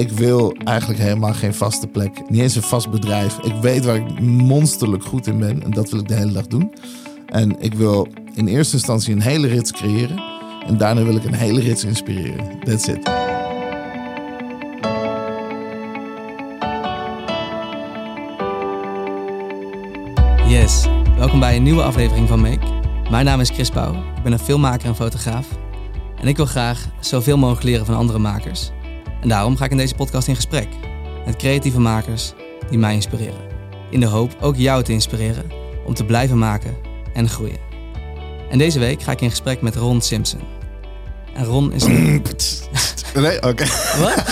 ik wil eigenlijk helemaal geen vaste plek. Niet eens een vast bedrijf. Ik weet waar ik monsterlijk goed in ben. En dat wil ik de hele dag doen. En ik wil in eerste instantie een hele rits creëren. En daarna wil ik een hele rits inspireren. That's it. Yes, welkom bij een nieuwe aflevering van Make. Mijn naam is Chris Pauw, ik ben een filmmaker en fotograaf. En ik wil graag zoveel mogelijk leren van andere makers. En daarom ga ik in deze podcast in gesprek met creatieve makers die mij inspireren. In de hoop ook jou te inspireren om te blijven maken en groeien. En deze week ga ik in gesprek met Ron Simpson. En Ron is een... Nee, oké. Wat?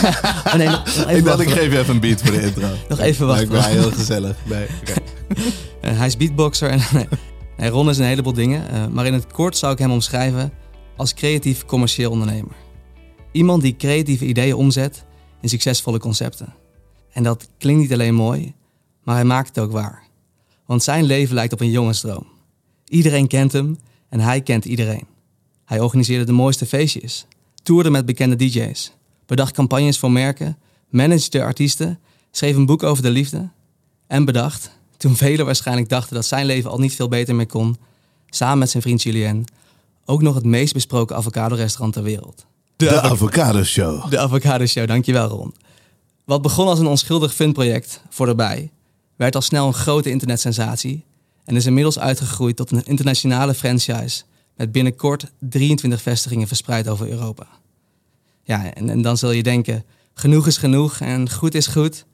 Oh nee, nog, nog even Ik dacht, ik geef je even een beat voor de intro. Nog even wachten. Lijkt mij heel gezellig. Nee. Eh, hij is beatboxer en nee. Ron is een heleboel dingen. eh, maar in het kort zou ik hem omschrijven als creatief commercieel ondernemer. Iemand die creatieve ideeën omzet in succesvolle concepten. En dat klinkt niet alleen mooi, maar hij maakt het ook waar. Want zijn leven lijkt op een jongensdroom. Iedereen kent hem en hij kent iedereen. Hij organiseerde de mooiste feestjes, toerde met bekende DJ's, bedacht campagnes voor merken, managede artiesten, schreef een boek over de liefde en bedacht, toen velen waarschijnlijk dachten dat zijn leven al niet veel beter meer kon, samen met zijn vriend Julien, ook nog het meest besproken avocado-restaurant ter wereld. De Avocado Show. De Avocado Show, dankjewel Ron. Wat begon als een onschuldig funproject voor erbij, werd al snel een grote internetsensatie en is inmiddels uitgegroeid tot een internationale franchise met binnenkort 23 vestigingen verspreid over Europa. Ja, en, en dan zul je denken, genoeg is genoeg en goed is goed.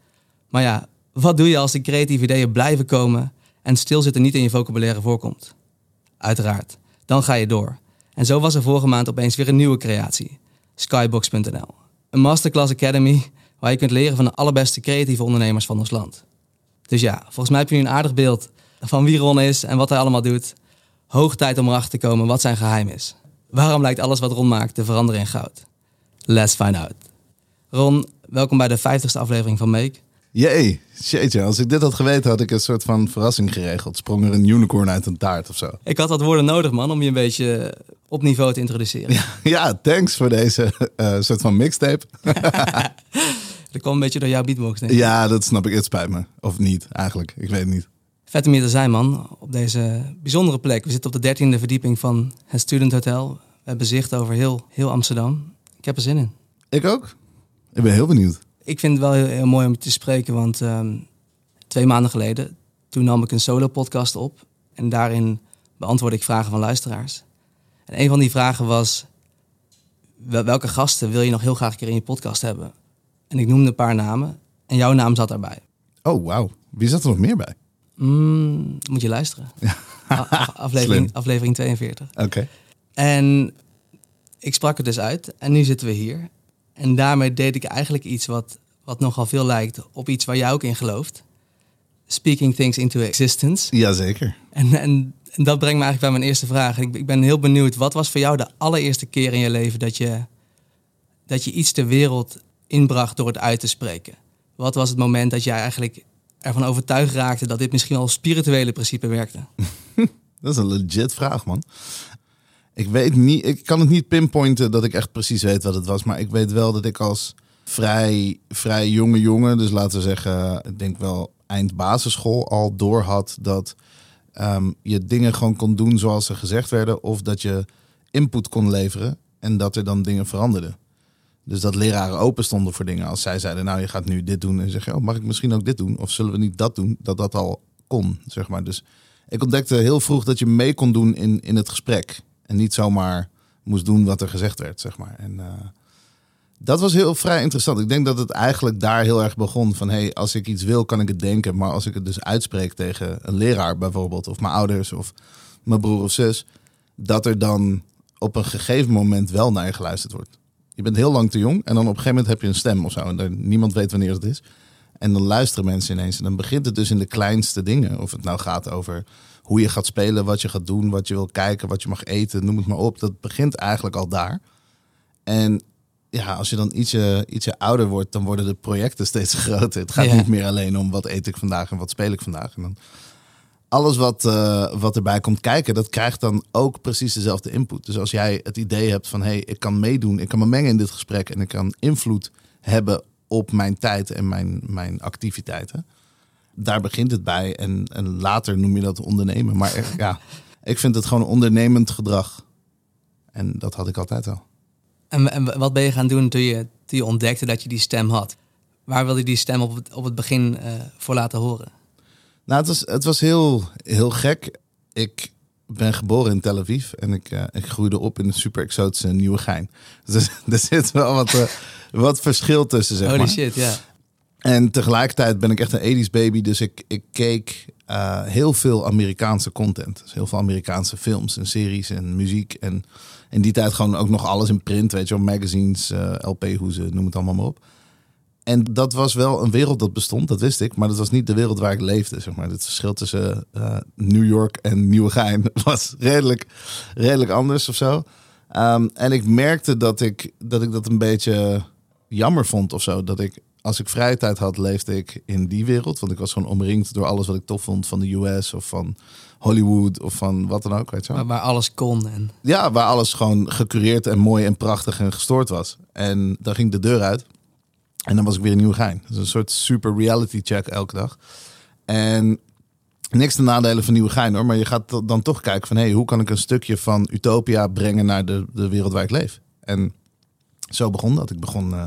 Maar ja, wat doe je als de creatieve ideeën blijven komen en stilzitten niet in je vocabulaire voorkomt? Uiteraard, dan ga je door. En zo was er vorige maand opeens weer een nieuwe creatie. Skybox.nl. Een masterclass academy waar je kunt leren van de allerbeste creatieve ondernemers van ons land. Dus ja, volgens mij heb je nu een aardig beeld van wie Ron is en wat hij allemaal doet. Hoog tijd om erachter te komen wat zijn geheim is. Waarom lijkt alles wat Ron maakt te veranderen in goud? Let's find out. Ron, welkom bij de 50ste aflevering van Make. Jee, jeetje. Als ik dit had geweten, had ik een soort van verrassing geregeld. Sprong er een unicorn uit een taart of zo. Ik had wat woorden nodig, man, om je een beetje op niveau te introduceren. Ja, thanks voor deze eh, soort van mixtape. Dat kwam een beetje door jouw beatbox, denk ik. Ja, dat snap ik. Het spijt me. Of niet, eigenlijk. Ik weet het niet. Vet om hier te zijn, man. Op deze bijzondere plek. We zitten op de dertiende verdieping van het Student Hotel. We hebben zicht over heel, heel Amsterdam. Ik heb er zin in. Ik ook. Ik ben heel benieuwd. Ik vind het wel heel, heel mooi om je te spreken, want ehm, twee maanden geleden... toen nam ik een solo-podcast op. En daarin beantwoordde ik vragen van luisteraars. En een van die vragen was... wel- welke gasten wil je nog heel graag een keer in je podcast hebben? En ik noemde een paar namen. En jouw naam zat daarbij. Oh, wauw. Wie zat er nog meer bij? Mm, moet je luisteren. Aflevering, aflevering 42. Oké. En ik sprak het dus uit en nu zitten we hier. En daarmee deed ik eigenlijk iets wat, wat nogal veel lijkt op iets waar jij ook in gelooft. Speaking things into existence. Jazeker. En, en, en dat brengt me eigenlijk bij mijn eerste vraag. Ik, ik ben heel benieuwd, wat was voor jou de allereerste keer in je leven dat je, dat je iets ter wereld inbracht door het uit te spreken? Wat was het moment dat jij eigenlijk ervan overtuigd raakte dat dit misschien al spirituele principe werkte? Dat is een legit vraag, man. Ik weet niet, ik kan het niet pinpointen dat ik echt precies weet wat het was. Maar ik weet wel dat ik als vrij, vrij jonge jongen, dus laten we zeggen, ik denk wel eind basisschool, al door had dat ehm, je dingen gewoon kon doen zoals ze gezegd werden. Of dat je input kon leveren en dat er dan dingen veranderden. Dus dat leraren open stonden voor dingen. Als zij zeiden, nou je gaat nu dit doen. En zeg je, oh, mag ik misschien ook dit doen? Of zullen we niet dat doen? Dat dat al kon, zeg maar. Dus ik ontdekte heel vroeg dat je mee kon doen in, in het gesprek. En niet zomaar moest doen wat er gezegd werd, zeg maar. En eh, dat was heel vrij interessant. Ik denk dat het eigenlijk daar heel erg begon. Van, hey, als ik iets wil, kan ik het denken. Maar als ik het dus uitspreek tegen een leraar bijvoorbeeld... of mijn ouders of mijn broer of zus... dat er dan op een gegeven moment wel naar je geluisterd wordt. Je bent heel lang te jong en dan op een gegeven moment heb je een stem of zo. En niemand weet wanneer het is. En dan luisteren mensen ineens. En dan begint het dus in de kleinste dingen. Of het nou gaat over hoe je gaat spelen, wat je gaat doen, wat je wil kijken, wat je mag eten, noem het maar op. Dat begint eigenlijk al daar. En ja, als je dan ietsje, ietsje ouder wordt, dan worden de projecten steeds groter. Het gaat Ja. niet meer alleen om wat eet ik vandaag en wat speel ik vandaag. En dan alles wat, eh, wat erbij komt kijken, dat krijgt dan ook precies dezelfde input. Dus als jij het idee hebt van, hé, hey, ik kan meedoen, ik kan me mengen in dit gesprek en ik kan invloed hebben op mijn tijd en mijn, mijn activiteiten. Daar begint het bij. En, en later noem je dat ondernemen. Maar ja, ik vind het gewoon ondernemend gedrag. En dat had ik altijd al. En, en wat ben je gaan doen toen je, toen je ontdekte dat je die stem had? Waar wilde je die stem op het, op het begin eh, voor laten horen? Nou, het was, het was heel, heel gek. Ik ben geboren in Tel Aviv en ik, eh, ik groeide op in een super exotische Nieuwegein. Dus er zit wel wat, eh, wat verschil tussen, zeg Holy maar. shit, ja. En tegelijkertijd ben ik echt een 80s baby, dus ik, ik keek eh, heel veel Amerikaanse content. Dus heel veel Amerikaanse films en series en muziek. En in die tijd gewoon ook nog alles in print, weet je wel, magazines, eh, LP-hoezen, noem het allemaal maar op. En dat was wel een wereld dat bestond, dat wist ik. Maar dat was niet de wereld waar ik leefde, zeg maar. Het verschil tussen eh, New York en Nieuwegein was redelijk, redelijk anders of zo. Ehm, en ik merkte dat ik, dat ik dat een beetje jammer vond of zo. Dat ik, als ik vrije tijd had, leefde ik in die wereld. Want ik was gewoon omringd door alles wat ik tof vond van de US of van Hollywood of van wat dan ook, weet je wel. Waar, alles kon. En, Ja, waar alles gewoon gecureerd en mooi en prachtig en gestoord was. En dan ging de deur uit. En dan was ik weer een nieuwe gein. Dus een soort super reality check elke dag. En niks te nadelen van nieuwe gein hoor. Maar je gaat dan toch kijken van... hé, hey, hoe kan ik een stukje van Utopia brengen naar de, de wereld waar ik leef? En zo begon dat. Ik begon eh,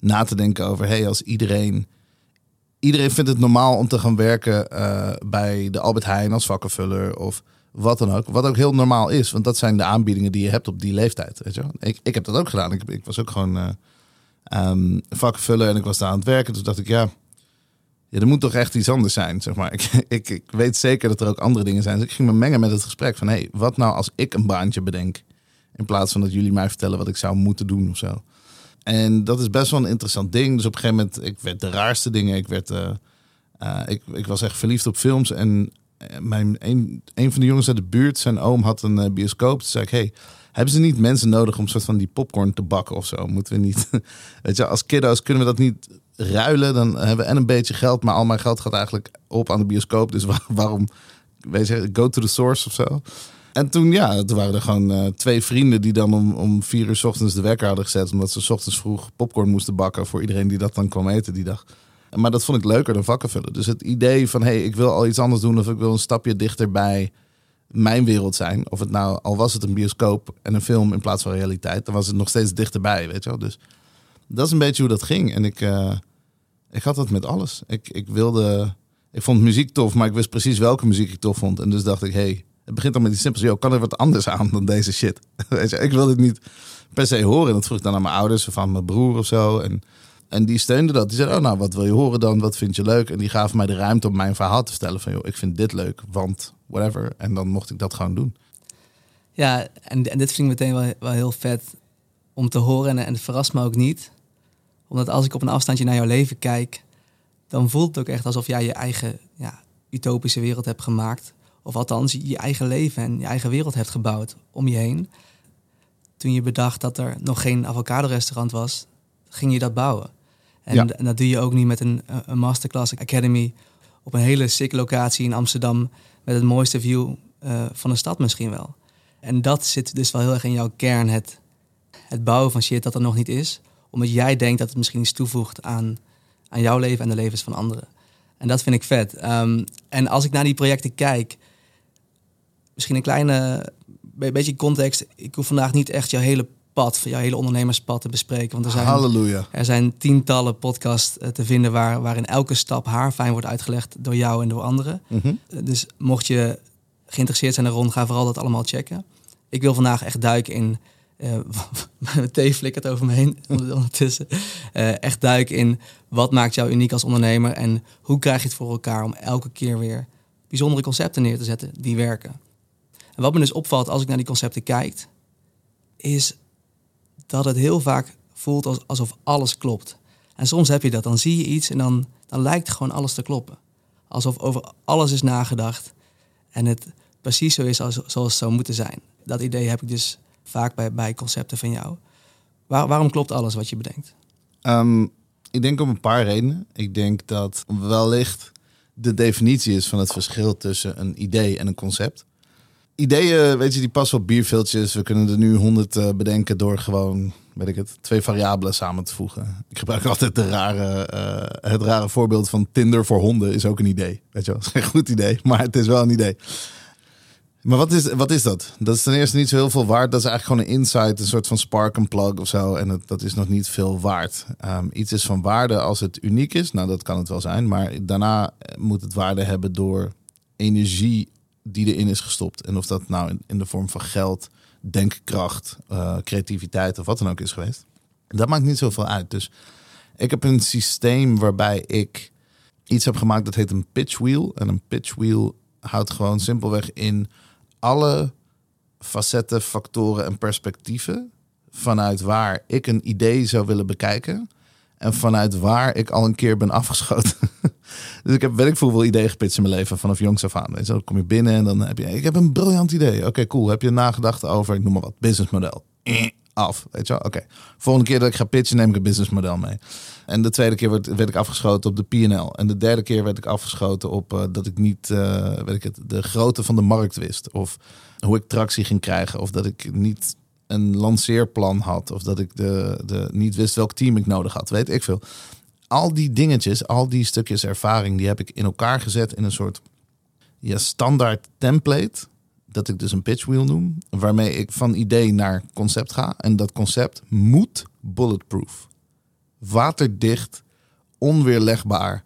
na te denken over... hey, als iedereen... Iedereen vindt het normaal om te gaan werken eh, bij de Albert Heijn als vakkenvuller of wat dan ook. Wat ook heel normaal is, want dat zijn de aanbiedingen die je hebt op die leeftijd. Weet je? Ik, ik heb dat ook gedaan. Ik, ik was ook gewoon ehm, vakkenvuller en ik was daar aan het werken. Dus dacht ik, ja, ja, er moet toch echt iets anders zijn, zeg maar. Ik, ik, ik weet zeker dat er ook andere dingen zijn. Dus ik ging me mengen met het gesprek van... hé, hey, wat nou als ik een baantje bedenk... in plaats van dat jullie mij vertellen wat ik zou moeten doen of zo. En dat is best wel een interessant ding. Dus op een gegeven moment, ik werd de raarste dingen. Ik, werd, eh, eh, ik, ik was echt verliefd op films. En eh, mijn, een, een van de jongens uit de buurt, zijn oom, had een bioscoop. Toen zei ik, hey, hebben ze niet mensen nodig om soort van die popcorn te bakken of zo? Moeten we niet, weet je, als kiddo's kunnen we dat niet ruilen? Dan hebben we en een beetje geld, maar al mijn geld gaat eigenlijk op aan de bioscoop. Dus waar- waarom, weet je, go to the source of zo? En toen, ja, toen waren er gewoon eh, twee vrienden die dan om, om vier uur 's ochtends de wekker hadden gezet. Omdat ze 's ochtends vroeg popcorn moesten bakken voor iedereen die dat dan kwam eten die dag. Maar dat vond ik leuker dan vakken vullen. Dus het idee van, hé, hey, ik wil al iets anders doen of ik wil een stapje dichter bij mijn wereld zijn. Of het nou, al was het een bioscoop en een film in plaats van realiteit, dan was het nog steeds dichterbij, weet je wel. Dus dat is een beetje hoe dat ging. En ik, eh, ik had dat met alles. Ik, ik wilde, ik vond muziek tof, maar ik wist precies welke muziek ik tof vond. En dus dacht ik, hé, hey, het begint al met iets simpels. Kan er wat anders aan dan deze shit? Ik wilde het niet per se horen. En dat vroeg ik dan aan mijn ouders of aan mijn broer of zo. En, en die steunden dat. Die zeiden, oh nou, wat wil je horen dan? Wat vind je leuk? En die gaven mij de ruimte om mijn verhaal te vertellen. Van, joh, ik vind dit leuk, want whatever. En dan mocht ik dat gewoon doen. ja, en, en dit vind ik meteen wel, wel heel vet om te horen. En, en het verrast me ook niet. Omdat als ik op een afstandje naar jouw leven kijk... dan voelt het ook echt alsof jij je eigen ja, utopische wereld hebt gemaakt. Of althans, je eigen leven en je eigen wereld hebt gebouwd om je heen. Toen je bedacht dat er nog geen avocado-restaurant was, ging je dat bouwen. En, Ja. en dat doe je ook niet met een, een Masterclass Academy op een hele sick locatie in Amsterdam met het mooiste view eh, van de stad misschien wel. En dat zit dus wel heel erg in jouw kern, het, het bouwen van shit dat er nog niet is. Omdat jij denkt dat het misschien iets toevoegt aan, aan jouw leven en de levens van anderen. En dat vind ik vet. Ehm, en als ik naar die projecten kijk, misschien een kleine be- beetje context. Ik hoef vandaag niet echt jouw hele pad, jouw hele ondernemerspad te bespreken. Want er zijn, Halleluja. er zijn tientallen podcasts eh, te vinden waar, waarin elke stap haarfijn wordt uitgelegd door jou en door anderen. Mhm. Eh, Dus mocht je geïnteresseerd zijn erom, ga vooral dat allemaal checken. Ik wil vandaag echt duiken in. eh mijn thee flikkert over me heen ondertussen. Echt duiken in wat maakt jou uniek als ondernemer en hoe krijg je het voor elkaar om elke keer weer bijzondere concepten neer te zetten die werken. En wat me dus opvalt als ik naar die concepten kijk, is dat het heel vaak voelt als, alsof alles klopt. En soms heb je dat, dan zie je iets en dan, dan lijkt gewoon alles te kloppen. Alsof over alles is nagedacht en het precies zo is als, zoals het zou moeten zijn. Dat idee heb ik dus vaak bij, bij concepten van jou. Waar, waarom klopt alles wat je bedenkt? Ehm, ik denk om een paar redenen. Ik denk dat wellicht de definitie is van het verschil tussen een idee en een concept. Ideeën, weet je, die passen op bierviltjes. We kunnen er nu honderd uh, bedenken door gewoon, weet ik het, twee variabelen samen te voegen. Ik gebruik altijd de rare, uh, het rare voorbeeld van Tinder voor honden is ook een idee. Weet je wel, is geen goed idee, maar het is wel een idee. Maar wat is, wat is dat? Dat is ten eerste niet zo heel veel waard. Dat is eigenlijk gewoon een insight, een soort van spark and plug of zo. En het, dat is nog niet veel waard. Um, iets is van waarde als het uniek is. Nou, dat kan het wel zijn. Maar daarna moet het waarde hebben door energie die erin is gestopt. En of dat nou in, de vorm van geld, denkkracht, uh, creativiteit of wat dan ook is geweest. Dat maakt niet zoveel uit. Dus ik heb een systeem waarbij ik iets heb gemaakt dat heet een pitch wheel. En een pitch wheel houdt gewoon simpelweg in alle facetten, factoren en perspectieven vanuit waar ik een idee zou willen bekijken. En vanuit waar ik al een keer ben afgeschoten. dus ik heb weet ik veel ideeën gepitst in mijn leven vanaf jongs af aan. dan kom je binnen en dan heb je, ik heb een briljant idee. Oké, cool. Heb je nagedacht over, ik noem maar wat, businessmodel? Eh, af, weet je wel? Oké. Volgende keer dat ik ga pitchen, neem ik een businessmodel mee. En de tweede keer werd, ik afgeschoten op de PNL. En de derde keer werd ik afgeschoten op uh, dat ik niet, uh, weet ik het, de grootte van de markt wist. Of hoe ik tractie ging krijgen. Of dat ik niet een lanceerplan had. Of dat ik de, de, niet wist welk team ik nodig had. Weet ik veel. Al die dingetjes, al die stukjes ervaring, die heb ik in elkaar gezet in een soort ja, standaard template. Dat ik dus een pitch wheel noem. Waarmee ik van idee naar concept ga. En dat concept moet bulletproof. Waterdicht, onweerlegbaar,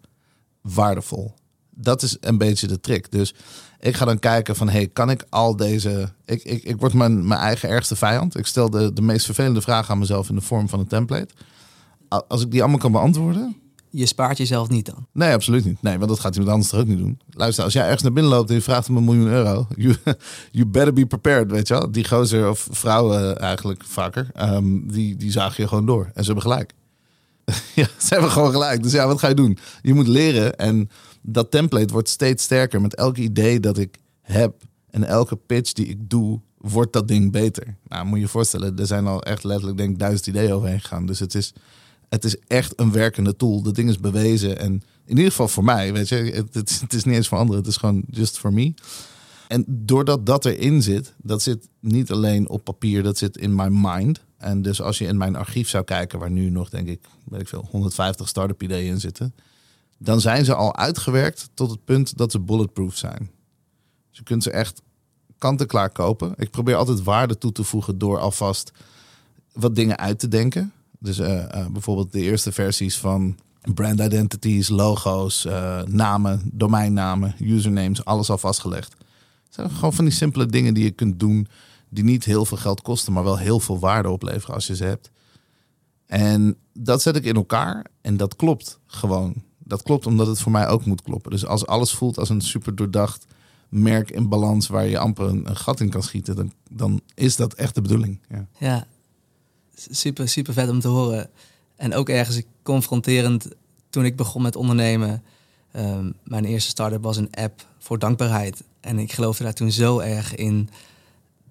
waardevol. Dat is een beetje de trick. Dus ik ga dan kijken van, hey, kan ik al deze... Ik, ik, ik word mijn, mijn eigen ergste vijand. Ik stel de, de meest vervelende vragen aan mezelf in de vorm van een template. Als ik die allemaal kan beantwoorden... Je spaart jezelf niet dan? Nee, absoluut niet. Nee, want dat gaat iemand anders toch ook niet doen. Luister, als jij ergens naar binnen loopt en je vraagt om een miljoen euro... You, you better be prepared, weet je wel. Die gozer of vrouwen eigenlijk vaker, um, die, die zagen je gewoon door. En ze hebben gelijk. ja, ze hebben gewoon gelijk. Dus ja, wat ga je doen? Je moet leren en dat template wordt steeds sterker. Met elk idee dat ik heb en elke pitch die ik doe, wordt dat ding beter. Nou, moet je je voorstellen, er zijn al echt letterlijk denk ik duizend ideeën overheen gegaan. Dus het is, het is echt een werkende tool. Dat ding is bewezen en in ieder geval voor mij, weet je, het, is niet eens voor anderen, het is gewoon just for me. En doordat dat erin zit, dat zit niet alleen op papier, dat zit in mijn mind. En dus als je in mijn archief zou kijken, waar nu nog denk ik, weet ik veel, 150 start-up ideeën in zitten, dan zijn ze al uitgewerkt tot het punt dat ze bulletproof zijn. Dus je kunt ze echt kant-en-klaar kopen. Ik probeer altijd waarde toe te voegen door alvast wat dingen uit te denken. Dus uh, uh, bijvoorbeeld de eerste versies van brand identities, logo's, uh, namen, domeinnamen, usernames, alles al vastgelegd. Het zijn gewoon van die simpele dingen die je kunt doen die niet heel veel geld kosten, maar wel heel veel waarde opleveren als je ze hebt. En dat zet ik in elkaar en dat klopt gewoon. Dat klopt omdat het voor mij ook moet kloppen. Dus als alles voelt als een super doordacht merk in balans waar je amper een, gat in kan schieten, dan, dan is dat echt de bedoeling. Ja. super, super vet om te horen. En ook ergens confronterend toen ik begon met ondernemen. Ehm, mijn eerste start-up was een app voor dankbaarheid. En ik geloofde daar toen zo erg in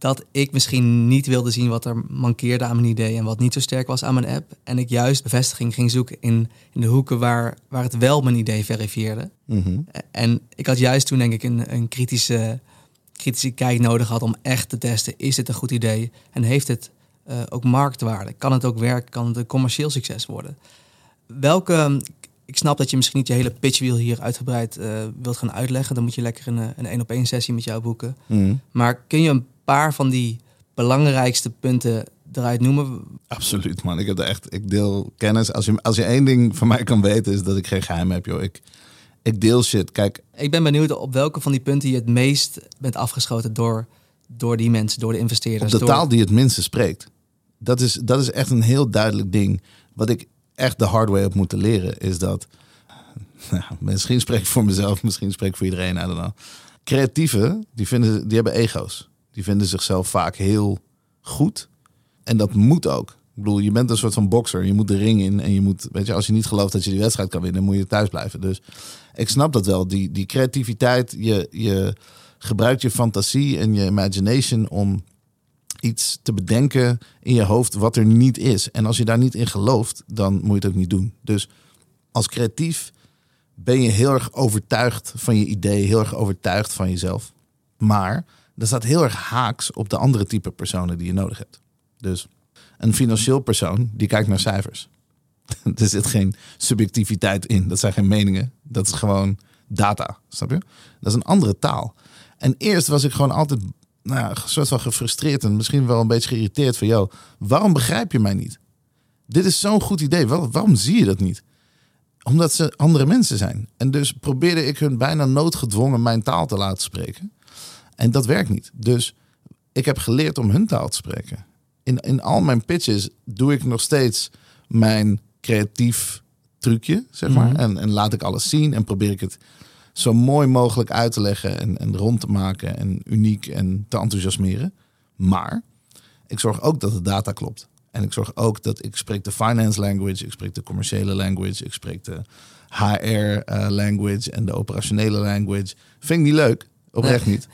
dat ik misschien niet wilde zien wat er mankeerde aan mijn idee en wat niet zo sterk was aan mijn app. En ik juist bevestiging ging zoeken in, in de hoeken waar, waar het wel mijn idee verifieerde. Mhm. En ik had juist toen denk ik een, een kritische, kritische kijk nodig gehad om echt te testen, is dit een goed idee en heeft het uh, ook marktwaarde? Kan het ook werken? Kan het een commercieel succes worden? Welke, ik snap dat je misschien niet je hele pitchwheel hier uitgebreid uh, wilt gaan uitleggen. Dan moet je lekker een, een één op één sessie met jou boeken. Mhm. Maar kun je een paar van die belangrijkste punten eruit noemen? Absoluut, man. Ik heb er echt, ik deel kennis. Als je, als je één ding van mij kan weten, is dat ik geen geheim heb, joh. Ik, ik deel shit. Kijk. Ik ben benieuwd op welke van die punten je het meest bent afgeschoten door, door die mensen, door de investeerders. Op de door... taal die het minste spreekt. Dat is, dat is echt een heel duidelijk ding. Wat ik echt de hard way heb moeten leren, is dat. Nou, misschien spreek ik voor mezelf, misschien spreek ik voor iedereen. I don't know. Creatieven, die, vinden, die hebben ego's. Die vinden zichzelf vaak heel goed. En dat moet ook. Ik bedoel, je bent een soort van bokser. Je moet de ring in. En je moet, weet je, als je niet gelooft dat je die wedstrijd kan winnen, moet je thuis blijven. Dus ik snap dat wel. Die, die creativiteit, je, je gebruikt je fantasie en je imagination om iets te bedenken in je hoofd wat er niet is. En als je daar niet in gelooft, dan moet je het ook niet doen. Dus als creatief ben je heel erg overtuigd van je idee, heel erg overtuigd van jezelf. Maar dat staat heel erg haaks op de andere type personen die je nodig hebt. Dus een financieel persoon die kijkt naar cijfers. er zit geen subjectiviteit in. Dat zijn geen meningen. Dat is gewoon data. Snap je? Dat is een andere taal. En eerst was ik gewoon altijd nou ja, soort van gefrustreerd en misschien wel een beetje geïrriteerd van, jou. waarom begrijp je mij niet? Dit is zo'n goed idee. waarom zie je dat niet? Omdat ze andere mensen zijn. En dus probeerde ik hun bijna noodgedwongen mijn taal te laten spreken. En dat werkt niet. Dus ik heb geleerd om hun taal te spreken. In, in al mijn pitches doe ik nog steeds mijn creatief trucje, zeg maar. Mhm. en, en laat ik alles zien en probeer ik het zo mooi mogelijk uit te leggen en, en rond te maken en uniek en te enthousiasmeren. Maar ik zorg ook dat de data klopt. En ik zorg ook dat ik spreek de finance language, ik spreek de commerciële language, ik spreek de HR uh, language en de operationele language. Vind ik niet leuk, oprecht niet.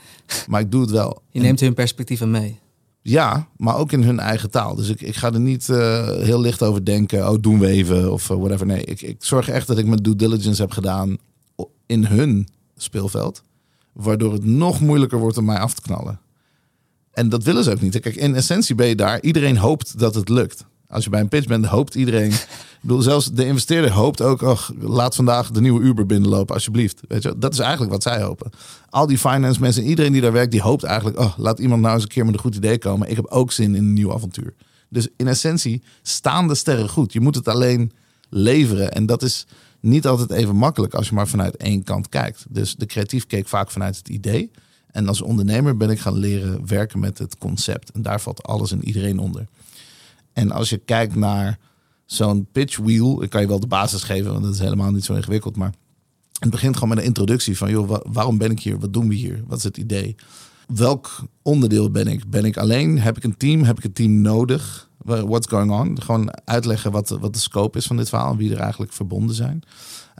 Maar ik doe het wel. Je neemt hun perspectieven mee. Ja, maar ook in hun eigen taal. Dus ik, ik ga er niet uh, heel licht over denken. Oh, doen we even of uh, whatever. Nee, ik, ik zorg echt dat ik mijn due diligence heb gedaan in hun speelveld. Waardoor het nog moeilijker wordt om mij af te knallen. En dat willen ze ook niet. Kijk, in essentie ben je daar. Iedereen hoopt dat het lukt. Als je bij een pitch bent, hoopt iedereen. Ik bedoel, zelfs de investeerder hoopt ook. Oh, laat vandaag de nieuwe Uber binnenlopen, alsjeblieft. Weet je, dat is eigenlijk wat zij hopen. Al die finance mensen, iedereen die daar werkt, die hoopt eigenlijk. Oh, laat iemand nou eens een keer met een goed idee komen. Ik heb ook zin in een nieuw avontuur. Dus in essentie staan de sterren goed. Je moet het alleen leveren. En dat is niet altijd even makkelijk als je maar vanuit één kant kijkt. Dus de creatief keek vaak vanuit het idee. En als ondernemer ben ik gaan leren werken met het concept. En daar valt alles en iedereen onder. En als je kijkt naar zo'n pitch wheel, ik kan je wel de basis geven, want dat is helemaal niet zo ingewikkeld. Maar het begint gewoon met een introductie van, joh, waarom ben ik hier? Wat doen we hier? Wat is het idee? Welk onderdeel ben ik? Ben ik alleen? Heb ik een team? Heb ik een team nodig? What's going on? Gewoon uitleggen wat, wat de scope is van dit verhaal, wie er eigenlijk verbonden zijn.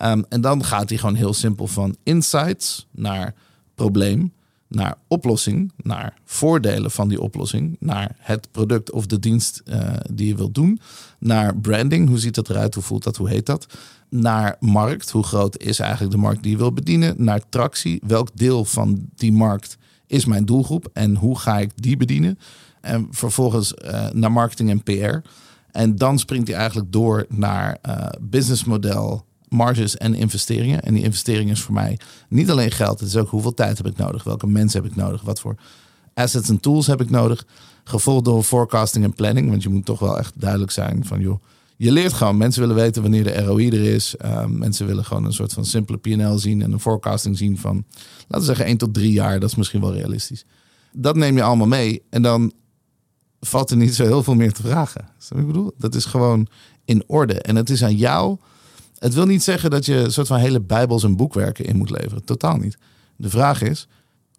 Um, en dan gaat hij gewoon heel simpel van insights naar probleem naar oplossing, naar voordelen van die oplossing, naar het product of de dienst uh, die je wilt doen, naar branding, hoe ziet dat eruit, hoe voelt dat, hoe heet dat, naar markt, hoe groot is eigenlijk de markt die je wil bedienen, naar tractie, welk deel van die markt is mijn doelgroep en hoe ga ik die bedienen, en vervolgens uh, naar marketing en PR. En dan springt hij eigenlijk door naar uh, businessmodel, marges en investeringen. En die investering is voor mij niet alleen geld, het is ook hoeveel tijd heb ik nodig, welke mensen heb ik nodig, wat voor assets en tools heb ik nodig. Gevolgd door forecasting en planning, want je moet toch wel echt duidelijk zijn van joh, je leert gewoon. Mensen willen weten wanneer de ROI er is. Uh, mensen willen gewoon een soort van simpele PL zien en een forecasting zien van, laten we zeggen, 1 tot 3 jaar. Dat is misschien wel realistisch. Dat neem je allemaal mee en dan valt er niet zo heel veel meer te vragen. ik bedoel? Dat is gewoon in orde. En het is aan jou het wil niet zeggen dat je een soort van hele bijbels en boekwerken in moet leveren. Totaal niet. De vraag is,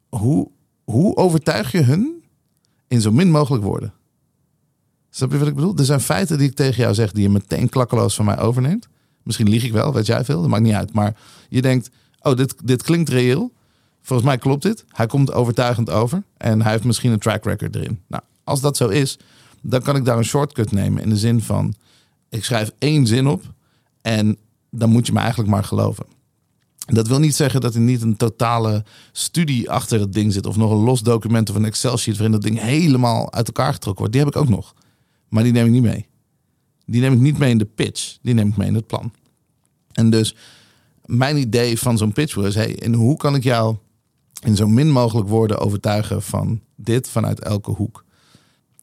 hoe, hoe overtuig je hun in zo min mogelijk woorden? Snap je wat ik bedoel? Er zijn feiten die ik tegen jou zeg die je meteen klakkeloos van mij overneemt. Misschien lieg ik wel, weet jij veel, dat maakt niet uit. Maar je denkt, oh, dit, dit klinkt reëel. Volgens mij klopt dit. Hij komt overtuigend over en hij heeft misschien een track record erin. Nou, als dat zo is, dan kan ik daar een shortcut nemen in de zin van, ik schrijf één zin op en dan moet je me eigenlijk maar geloven. Dat wil niet zeggen dat er niet een totale studie achter het ding zit. Of nog een los document of een Excel-sheet waarin dat ding helemaal uit elkaar getrokken wordt. Die heb ik ook nog. Maar die neem ik niet mee. Die neem ik niet mee in de pitch. Die neem ik mee in het plan. En dus mijn idee van zo'n pitch was: hey, en hoe kan ik jou in zo min mogelijk woorden overtuigen van dit vanuit elke hoek?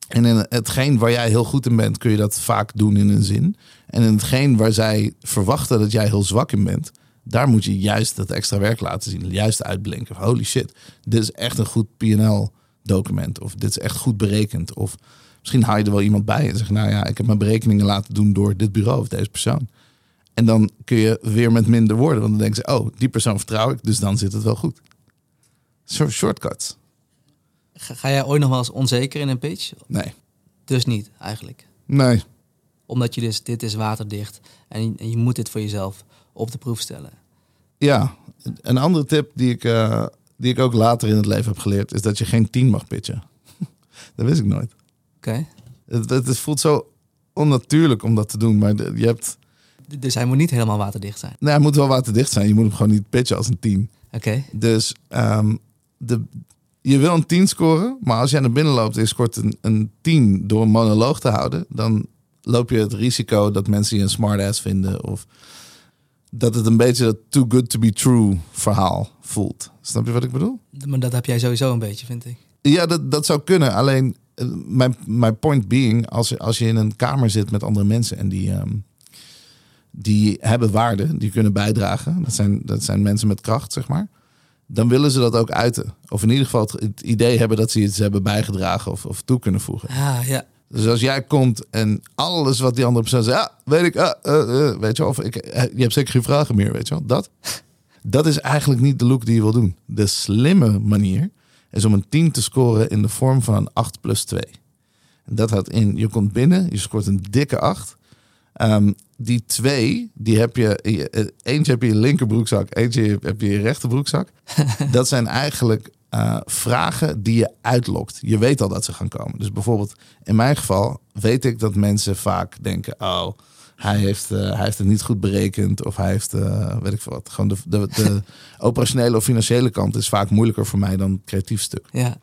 En in hetgeen waar jij heel goed in bent, kun je dat vaak doen in een zin. En in hetgeen waar zij verwachten dat jij heel zwak in bent, daar moet je juist dat extra werk laten zien. Juist uitblinken. Holy shit, dit is echt een goed PL-document. Of dit is echt goed berekend. Of misschien haal je er wel iemand bij en zeg: Nou ja, ik heb mijn berekeningen laten doen door dit bureau of deze persoon. En dan kun je weer met minder woorden, want dan denken ze: Oh, die persoon vertrouw ik, dus dan zit het wel goed. Shortcuts. Ga jij ooit nog wel eens onzeker in een pitch? Nee. Dus niet, eigenlijk? Nee. Omdat je dus, dit is waterdicht en je, moet dit voor jezelf op de proef stellen. Ja, een andere tip die ik, uh, die ik ook later in het leven heb geleerd... is dat je geen tien mag pitchen. dat wist ik nooit. Oké. Het, het, voelt zo onnatuurlijk om dat te doen, maar je hebt... Dus hij moet niet helemaal waterdicht zijn? Nee, hij moet wel waterdicht zijn. Je moet hem gewoon niet pitchen als een team. Oké. Dus um, de, je wil een 10 scoren, maar als jij naar binnen loopt en je scoort een, een 10 door een monoloog te houden, dan loop je het risico dat mensen je een smartass vinden of dat het een beetje dat too good to be true verhaal voelt. Snap je wat ik bedoel? Maar dat heb jij sowieso een beetje, vind ik. Ja, dat, dat zou kunnen. Alleen, eh, mijn, mijn point being, als, je- als je in een kamer zit met andere mensen en die, ehm, die hebben waarde, die kunnen bijdragen. Dat zijn, dat zijn mensen met kracht, zeg maar. Dan willen ze dat ook uiten. Of in ieder geval het, idee hebben dat ze iets hebben bijgedragen of, of toe kunnen voegen. Ah, ja. Dus als jij komt en alles wat die andere persoon zegt, ja, weet ik, ah, eh, eh, weet je wel, of ik, eh, je hebt zeker geen vragen meer, weet je wel, dat. Dat is eigenlijk niet de look die je wil doen. De slimme manier is om een 10 te scoren in de vorm van een 8 plus 2. En dat houdt in, je komt binnen, je scoort een dikke 8. Ehm, die twee, die heb je, je- eentje heb je in je linkerbroekzak, eentje heb je in je rechterbroekzak. dat zijn eigenlijk eh, vragen die je uitlokt. Je weet al dat ze gaan komen. Dus bijvoorbeeld in mijn geval weet ik dat mensen vaak denken: oh, hij heeft, eh, hij heeft het niet goed berekend. Of hij heeft, eh, weet ik veel wat. Gewoon de, de, de operationele of financiële kant is vaak moeilijker voor mij dan het creatief stuk. Ja.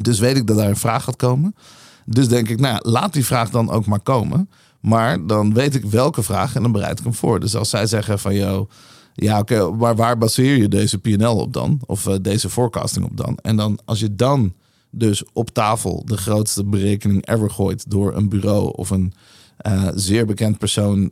Dus weet ik dat daar een vraag gaat komen. Dus denk ik, nou, ja, laat die vraag dan ook maar komen. Maar dan weet ik welke vraag en dan bereid ik hem voor. Dus als zij zeggen van, joh, ja, oké, maar waar baseer je deze PNL op dan? Of eh, deze forecasting op dan? En dan, als je dan dus op tafel de grootste berekening ever gooit door een bureau of een eh, zeer bekend persoon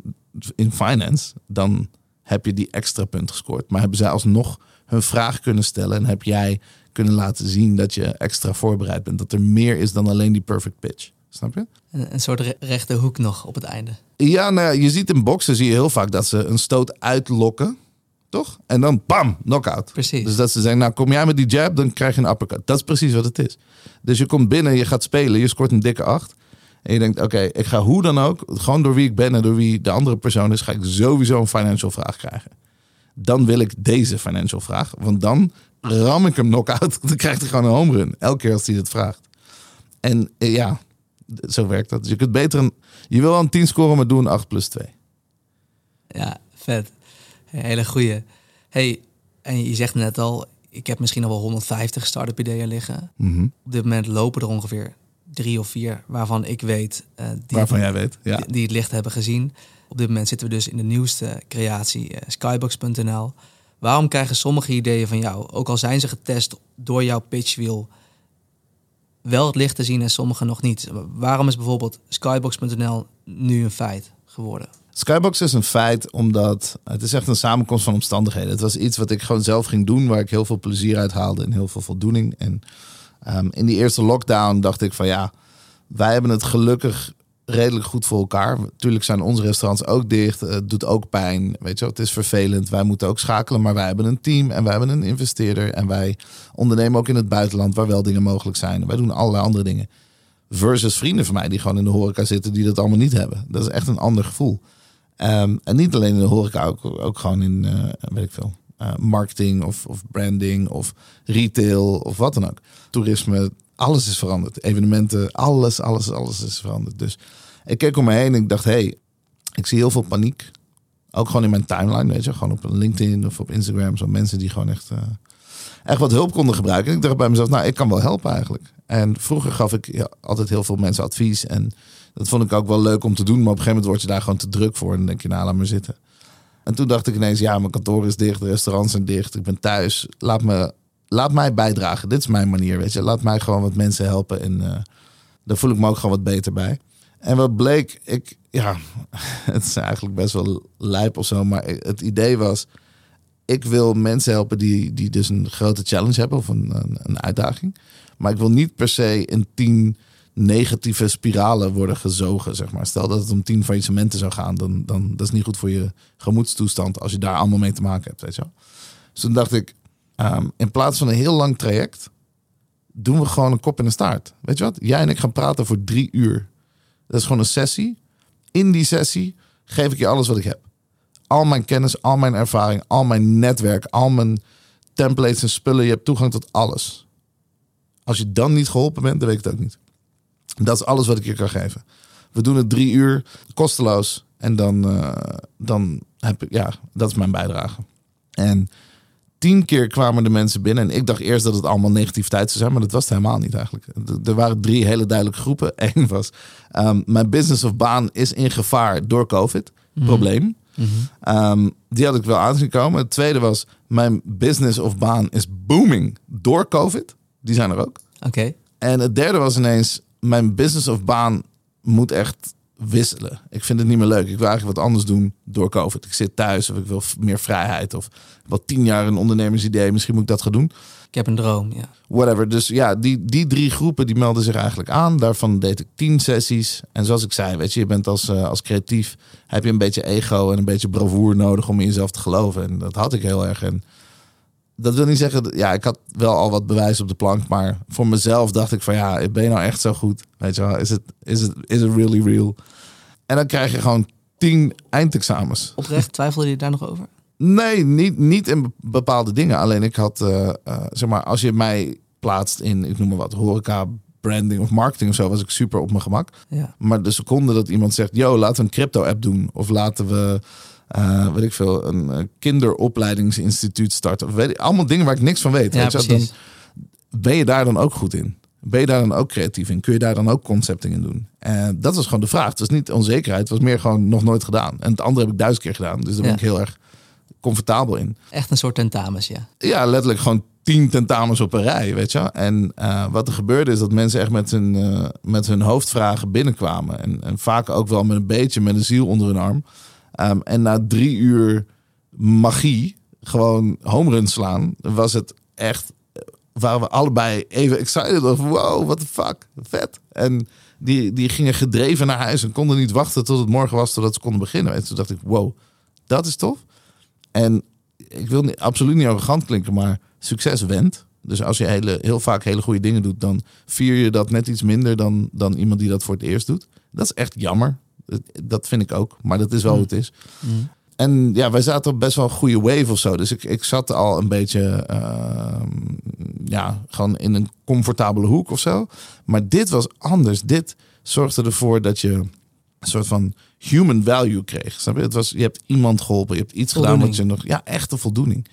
in finance, dan heb je die extra punt gescoord. Maar hebben zij alsnog hun vraag kunnen stellen en heb jij kunnen laten zien dat je extra voorbereid bent. Dat er meer is dan alleen die perfect pitch. Snap je? Een, een soort re- rechte hoek nog op het einde. Ja, nou ja, je ziet in boksen zie je heel vaak dat ze een stoot uitlokken. Toch? En dan bam, knockout. Precies. Dus dat ze zeggen, nou kom jij met die jab, dan krijg je een uppercut. Dat is precies wat het is. Dus je komt binnen, je gaat spelen, je scoort een dikke acht. En je denkt, oké, ik ga hoe dan ook, gewoon door wie ik ben en door wie de andere persoon is, ga ik sowieso een financial vraag krijgen. Dan wil ik deze financial vraag, want dan ram ik hem knock-out. Dan krijgt hij gewoon een home run, elke keer als hij het vraagt. En eh, ja, zo werkt dat. Dus je kunt beter een, je wil wel een 10 scoren, maar doe een 8 plus 2. Ja, vet. Hele goeie. Hey, en je zegt net al, ik heb misschien al wel 150 start-up ideeën liggen. Mhm. Op dit moment lopen er ongeveer drie of vier waarvan ik weet eh, die, Waarvan jij weet. Ja. die, die het licht hebben gezien. Op dit moment zitten we dus in de nieuwste creatie, eh, skybox.nl. Waarom krijgen sommige ideeën van jou, ook al zijn ze getest door jouw pitchwheel, wel het licht te zien en sommige nog niet? Waarom is bijvoorbeeld skybox.nl nu een feit geworden? Skybox is een feit omdat het is echt een samenkomst van omstandigheden. Het was iets wat ik gewoon zelf ging doen, waar ik heel veel plezier uit haalde en heel veel voldoening. En ehm, in die eerste lockdown dacht ik van ja, wij hebben het gelukkig redelijk goed voor elkaar. Tuurlijk zijn onze restaurants ook dicht. Het doet ook pijn. Weet je, wel, het is vervelend. Wij moeten ook schakelen, maar wij hebben een team en wij hebben een investeerder. En wij ondernemen ook in het buitenland waar wel dingen mogelijk zijn. Wij doen allerlei andere dingen. Versus vrienden van mij die gewoon in de horeca zitten, die dat allemaal niet hebben. Dat is echt een ander gevoel. Ehm, en niet alleen in de horeca, ook, ook gewoon in, eh, weet ik veel, eh, marketing of, of branding of retail of wat dan ook. Toerisme, alles is veranderd. Evenementen, alles, alles, alles is veranderd. Dus ik keek om me heen en ik dacht, hé, hey, ik zie heel veel paniek. Ook gewoon in mijn timeline, weet je. Gewoon op LinkedIn of op Instagram. Zo mensen die gewoon echt, eh, echt wat hulp konden gebruiken. En ik dacht bij mezelf, nou, ik kan wel helpen eigenlijk. En vroeger gaf ik altijd heel veel mensen advies. En dat vond ik ook wel leuk om te doen. Maar op een gegeven moment word je daar gewoon te druk voor. En dan denk je, nou, laat maar zitten. En toen dacht ik ineens, ja, mijn kantoor is dicht. De restaurants zijn dicht. Ik ben thuis. Laat, me, laat mij bijdragen. Dit is mijn manier, weet je. Laat mij gewoon wat mensen helpen. En eh, daar voel ik me ook gewoon wat beter bij. En wat bleek, ik, ja, het is eigenlijk best wel lijp of zo. Maar het idee was, ik wil mensen helpen die, die dus een grote challenge hebben of een, een, een uitdaging. Maar ik wil niet per se in tien negatieve spiralen worden gezogen, zeg maar. Stel dat het om tien faillissementen zou gaan, dan, dan dat is niet goed voor je gemoedstoestand als je daar allemaal mee te maken hebt, weet je wel. Dus toen dacht ik, ehm, in plaats van een heel lang traject, doen we gewoon een kop in de staart. Weet je wat? Jij en ik gaan praten voor drie uur. Dat is gewoon een sessie. In die sessie geef ik je alles wat ik heb. Al mijn kennis, al mijn ervaring, al mijn netwerk, al mijn templates en spullen. Je hebt toegang tot alles. Als je dan niet geholpen bent, dan weet ik het ook niet. Dat is alles wat ik je kan geven. We doen het drie uur, kosteloos. En dan, eh, dan heb ik, ja, dat is mijn bijdrage. En tien keer kwamen de mensen binnen. En ik dacht eerst dat het allemaal negativiteit zou zijn, maar dat was het helemaal niet eigenlijk. Er waren drie hele duidelijke groepen. Eén was, ehm, mijn business of baan is in gevaar door COVID. Probleem. Ehm, die had ik wel aanzien komen. Het tweede was, mijn business of baan is booming door COVID. Die zijn er ook. Oké. En het derde was ineens, mijn business of baan moet echt wisselen. Ik vind het niet meer leuk. Ik wil eigenlijk wat anders doen door COVID. Ik zit thuis of ik wil meer vrijheid. Of wat tien jaar een ondernemersidee. Misschien moet ik dat gaan doen. Ik heb een droom, ja. Whatever. Dus ja, die, die drie groepen die melden zich eigenlijk aan. Daarvan deed ik tien sessies. En zoals ik zei, weet je, je bent als, uh, als creatief... heb je een beetje ego en een beetje bravoer nodig om in jezelf te geloven. En dat had ik heel erg. En dat wil niet zeggen, ja, ik had wel al wat bewijs op de plank, maar voor mezelf dacht ik van ja, ben je nou echt zo goed? Weet je wel, is het is het is it really real? En dan krijg je gewoon tien eindexamens. Oprecht twijfelde je daar nog over? Nee, niet, niet in bepaalde dingen. Alleen ik had, uh, uh, zeg maar, als je mij plaatst in, ik noem maar wat, horeca, branding of marketing of zo, was ik super op mijn gemak. Ja. Maar de seconde dat iemand zegt, yo, laten we een crypto-app doen, of laten we uh, weet ik veel, een uh, kinderopleidingsinstituut starten. Weet ik, allemaal dingen waar ik niks van weet. Ja, weet je, dan ben je daar dan ook goed in? Ben je daar dan ook creatief in? Kun je daar dan ook concepting in doen? En dat was gewoon de vraag. Het was niet onzekerheid, het was meer gewoon nog nooit gedaan. En het andere heb ik duizend keer gedaan. Dus daar ben Ja. ik heel erg comfortabel in. Echt een soort tentamens, ja. Ja, letterlijk gewoon tien tentamens op een rij, weet je. En uh, wat er gebeurde is dat mensen echt met hun, uh, met hun hoofdvragen binnenkwamen. En, en vaak ook wel met een beetje met een ziel onder hun arm. Um, en na drie uur magie, gewoon home run slaan, was het echt, waren we allebei even excited of wow, what the fuck, vet. En die, die gingen gedreven naar huis en konden niet wachten tot het morgen was, totdat ze konden beginnen. En toen dacht ik, wow, dat is tof. En ik wil niet, absoluut niet arrogant klinken, maar succes went. Dus als je hele, heel vaak hele goede dingen doet, dan vier je dat net iets minder dan, dan iemand die dat voor het eerst doet. Dat is echt jammer. Dat vind ik ook, maar dat is wel hoe het is. Mm. En ja, wij zaten op best wel een goede wave of zo. Dus ik, ik zat al een beetje, uh, ja, gewoon in een comfortabele hoek of zo. Maar dit was anders. Dit zorgde ervoor dat je een soort van human value kreeg. Snap je? Het was, je hebt iemand geholpen, je hebt iets Voldoening. gedaan wat je nog, ja, echte voldoening.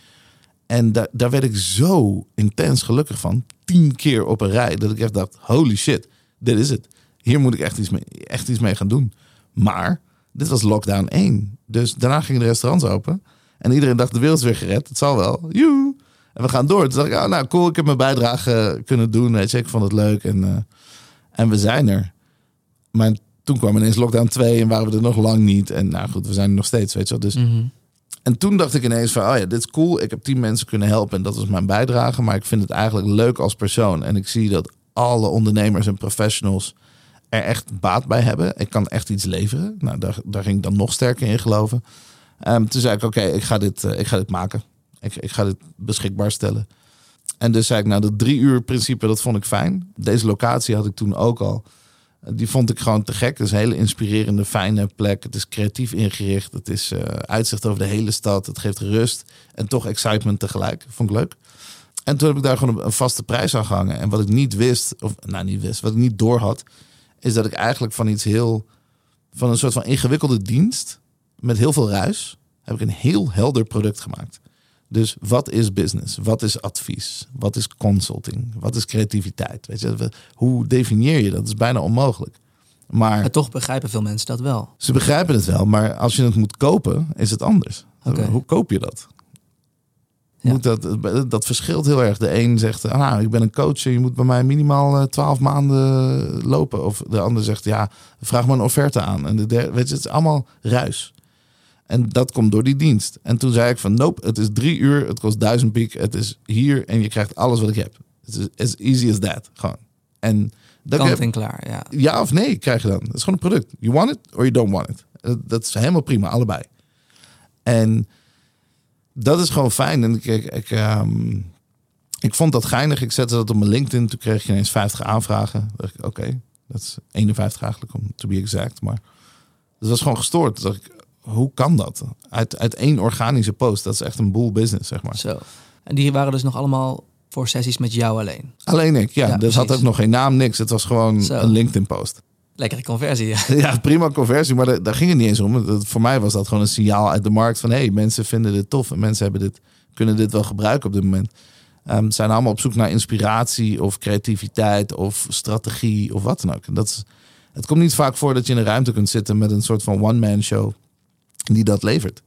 En daar, daar werd ik zo intens gelukkig van. Tien keer op een rij. Dat ik echt dacht, holy shit, dit is het. Hier moet ik echt iets mee, echt iets mee gaan doen. Maar dit was lockdown 1. Dus daarna gingen de restaurants open. En iedereen dacht, de wereld is weer gered. Het zal wel. Joe. En we gaan door. Toen dacht ik, oh, nou cool, ik heb mijn bijdrage kunnen doen. Weet je, ik vond het leuk. En, uh, en we zijn er. Maar toen kwam ineens lockdown 2 en waren we er nog lang niet. En nou goed, we zijn er nog steeds, weet je wel. Dus... Mm -hmm. En toen dacht ik ineens van, oh ja, dit is cool. Ik heb tien mensen kunnen helpen en dat was mijn bijdrage. Maar ik vind het eigenlijk leuk als persoon. En ik zie dat alle ondernemers en professionals echt baat bij hebben. Ik kan echt iets leveren. Nou, daar, daar ging ik dan nog sterker in geloven. Um, toen zei ik, oké, ik, ga dit, uh, ik ga dit maken. Ik, ik ga dit beschikbaar stellen. En dus zei ik, nou, dat drie uur principe, dat vond ik fijn. Deze locatie had ik toen ook al. Die vond ik gewoon te gek. Het is een hele inspirerende, fijne plek. Het is creatief ingericht. Het is uh, uitzicht over de hele stad. Het geeft rust en toch excitement tegelijk. Vond ik leuk. En toen heb ik daar gewoon een vaste prijs aan gehangen. En wat ik niet wist, of nou niet wist, wat ik niet door had, is dat ik eigenlijk van iets heel, van een soort van ingewikkelde dienst met heel veel ruis, heb ik een heel helder product gemaakt. Dus wat is business? Wat is advies? Wat is consulting? Wat is creativiteit? Weet je, hoe definieer je dat? Dat is bijna onmogelijk. Maar, maar toch begrijpen veel mensen dat wel. Ze begrijpen het wel, maar als je het moet kopen, is het anders. Okay. Hoe koop je dat? Moet dat, dat verschilt heel erg. De een zegt, ah, nou, ik ben een coach en je moet bij mij minimaal twaalf maanden lopen. Of de ander zegt, ja, vraag me een offerte aan. En de derde, weet je, het is allemaal ruis. En dat komt door die dienst. En toen zei ik van, nope, het is drie uur, het kost duizend piek, het is hier en je krijgt alles wat ik heb. Het is as easy as that, gewoon. En dat Kant en klaar, ja. Ja of nee krijg je dan. Het is gewoon een product. You want it or you don't want it. Dat is helemaal prima, allebei. En dat is gewoon fijn. En ik, ik, ik, um, ik vond dat geinig. Ik zette dat op mijn LinkedIn. Toen kreeg je ineens 50 aanvragen. Oké, okay, dat is 51 eigenlijk om to be exact. Maar dat was gewoon gestoord. Dacht ik, hoe kan dat? Uit, uit één organische post. Dat is echt een boel business, zeg maar. Zo. En die waren dus nog allemaal voor sessies met jou alleen? Alleen ik, ja. ja dus had ook nog geen naam, niks. Het was gewoon Zo. een LinkedIn post. Lekkere conversie, ja. Prima conversie, maar daar, daar ging het niet eens om. Voor mij was dat gewoon een signaal uit de markt van... hé, hey, mensen vinden dit tof en mensen hebben dit kunnen dit wel gebruiken op dit moment. Um, zijn allemaal op zoek naar inspiratie of creativiteit of strategie of wat dan ook. En dat het komt niet vaak voor dat je in een ruimte kunt zitten met een soort van one-man show die dat levert.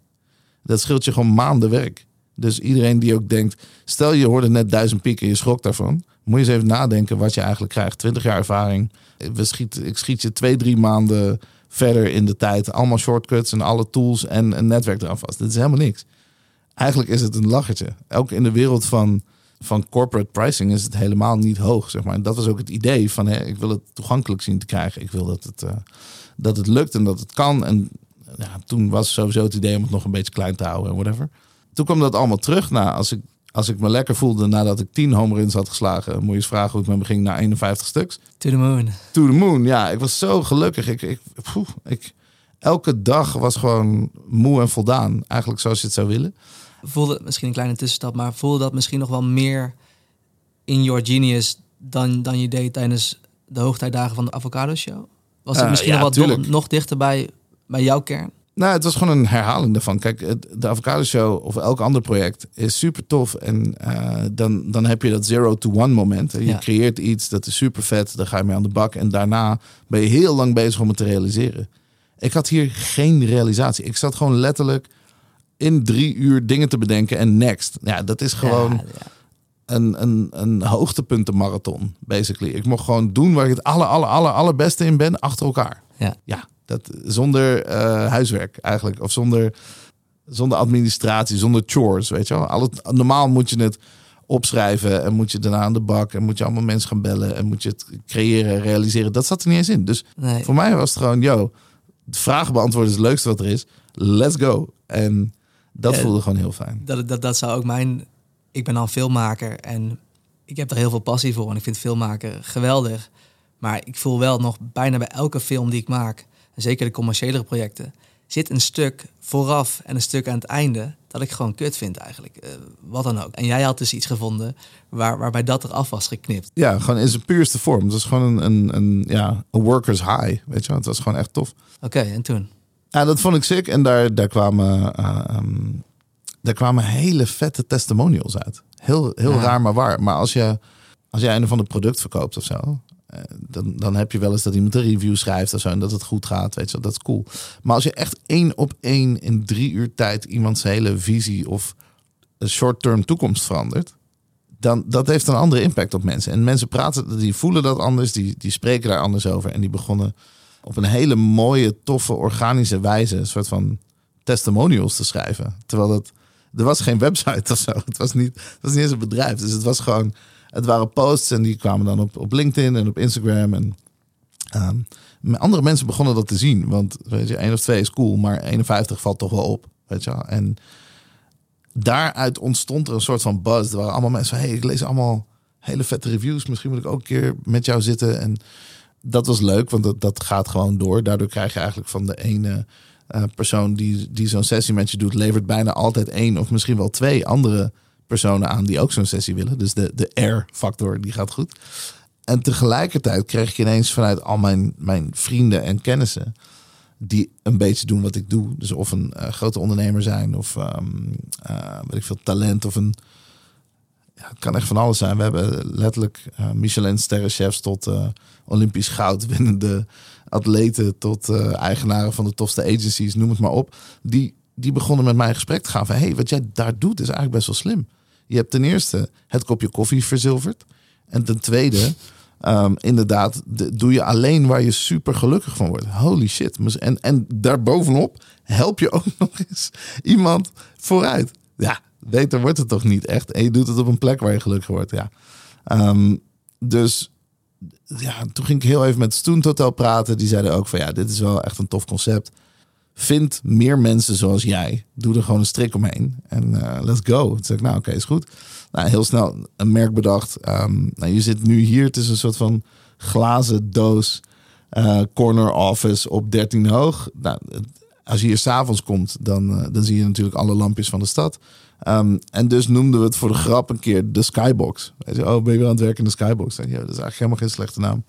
Dat scheelt je gewoon maanden werk. Dus iedereen die ook denkt, stel je hoorde net duizend piek en je schrok daarvan. Moet je eens even nadenken wat je eigenlijk krijgt. 20 jaar ervaring. We schiet, ik schiet je twee, drie maanden verder in de tijd. Allemaal shortcuts en alle tools en een netwerk eraan vast. Dit is helemaal niks. Eigenlijk is het een lachertje. Ook in de wereld van, van corporate pricing is het helemaal niet hoog. Zeg maar. En dat was ook het idee van hè, ik wil het toegankelijk zien te krijgen. Ik wil dat het, uh, dat het lukt en dat het kan. En ja, toen was sowieso het idee om het nog een beetje klein te houden en whatever. Toen kwam dat allemaal terug. Nou, als ik, als ik me lekker voelde nadat ik 10 home runs had geslagen, moet je eens vragen hoe ik met me ging naar 51 stuks. To the moon. To the moon, ja. Ik was zo gelukkig. Ik, ik, ik, elke dag was gewoon moe en voldaan. Eigenlijk zoals je het zou willen. Voelde misschien een kleine tussenstap, maar voelde dat misschien nog wel meer in your genius dan, dan je deed tijdens de hoogtijdagen van de Avocado Show? Was het uh, misschien nog wat nog dichter bij, bij jouw kern? Nou, het was gewoon een herhaling daarvan. Kijk, de Avocado Show of elk ander project is super tof. En uh, dan, dan heb je dat zero to one moment. Je ja. creëert iets, dat is super vet. Daar ga je mee aan de bak. En daarna ben je heel lang bezig om het te realiseren. Ik had hier geen realisatie. Ik zat gewoon letterlijk in drie uur dingen te bedenken en next. Ja, dat is gewoon ja, ja. Een, een, een hoogtepuntenmarathon, basically. Ik mocht gewoon doen waar ik het aller, aller, aller, allerbeste in ben, achter elkaar. Ja. ja dat, zonder uh, huiswerk eigenlijk. Of zonder, zonder administratie, zonder chores, weet je wel. Al het, normaal moet je het opschrijven en moet je daarna aan de bak en moet je allemaal mensen gaan bellen en moet je het creëren, realiseren. Dat zat er niet eens in. Dus nee. voor mij was het gewoon, yo, vragen beantwoorden is het leukste wat er is. Let's go. En dat ja, voelde gewoon heel fijn. Dat, dat, dat zou ook mijn... Ik ben al filmmaker en ik heb er heel veel passie voor. En ik vind filmmaken geweldig. Maar ik voel wel nog bijna bij elke film die ik maak... en zeker de commerciële projecten... zit een stuk vooraf en een stuk aan het einde... dat ik gewoon kut vind eigenlijk. Uh, wat dan ook. En jij had dus iets gevonden waar, waarbij dat eraf was geknipt. Ja, gewoon in zijn puurste vorm. Het was gewoon een, een, een, ja, een workers high, weet je. Het was gewoon echt tof. Oké, en toen? Ja, dat vond ik sick. En daar, daar, kwamen, uh, um, daar kwamen hele vette testimonials uit. Heel, heel ja. raar, maar waar. Maar als, je, als jij een van de product verkoopt of zo... Uh, dan, dan heb je wel eens dat iemand een review schrijft of zo... en dat het goed gaat, weet je dat is cool. Maar als je echt één op één in drie uur tijd... iemands hele visie of short-term toekomst verandert... dan dat heeft een andere impact op mensen. En mensen praten, die voelen dat anders, die, die spreken daar anders over... en die begonnen op een hele mooie, toffe, organische wijze een soort van testimonials te schrijven. Terwijl het, er was geen website of zo. Het was niet, het was niet eens een bedrijf. Dus het was gewoon, het waren posts en die kwamen dan op, op LinkedIn en op Instagram. En um, andere mensen begonnen dat te zien. Want weet je, één of twee is cool, maar 51 valt toch wel op. Weet je. En daaruit ontstond er een soort van buzz. Er waren allemaal mensen van, hey, ik lees allemaal hele vette reviews. Misschien moet ik ook een keer met jou zitten en dat was leuk, want dat, dat gaat gewoon door. Daardoor krijg je eigenlijk van de ene uh, persoon die, die zo'n sessie met je doet, levert bijna altijd één of misschien wel twee andere personen aan die ook zo'n sessie willen. Dus de, de R-factor, die gaat goed. En tegelijkertijd kreeg ik ineens vanuit al mijn, mijn vrienden en kennissen die een beetje doen wat ik doe. Dus of een uh, grote ondernemer zijn of um, weet ik veel talent of een ja, het kan echt van alles zijn. We hebben letterlijk uh, Michelin sterrenchefs tot Olympisch goud winnende atleten tot eigenaren van de tofste agencies, noem het maar op. Die, die begonnen met mij in gesprek te gaan van hey, wat jij daar doet is eigenlijk best wel slim. Je hebt ten eerste het kopje koffie verzilverd. En ten tweede, um, inderdaad, de, doe je alleen waar je super gelukkig van wordt. Holy shit. En, en daarbovenop help je ook nog eens iemand vooruit. Ja, beter wordt het toch niet echt. En je doet het op een plek waar je gelukkig wordt. Ja. Um, dus ja, toen ging ik heel even met Stoent Hotel praten. Die zeiden ook van ja, dit is wel echt een tof concept. Vind meer mensen zoals jij. Doe er gewoon een strik omheen. En uh, let's go. Toen zei ik, nou oké, is goed. Nou, heel snel een merk bedacht. Um, nou, je zit nu hier. Is een soort van glazen doos. Uh, corner office op 13 hoog. Nou, als je hier s'avonds komt, dan, uh, dan zie je natuurlijk alle lampjes van de stad. Um, en dus noemden we het voor de grap een keer de Skybox. Je, oh, ben je weer aan het werken in de Skybox? Ja, dat is eigenlijk helemaal geen slechte naam.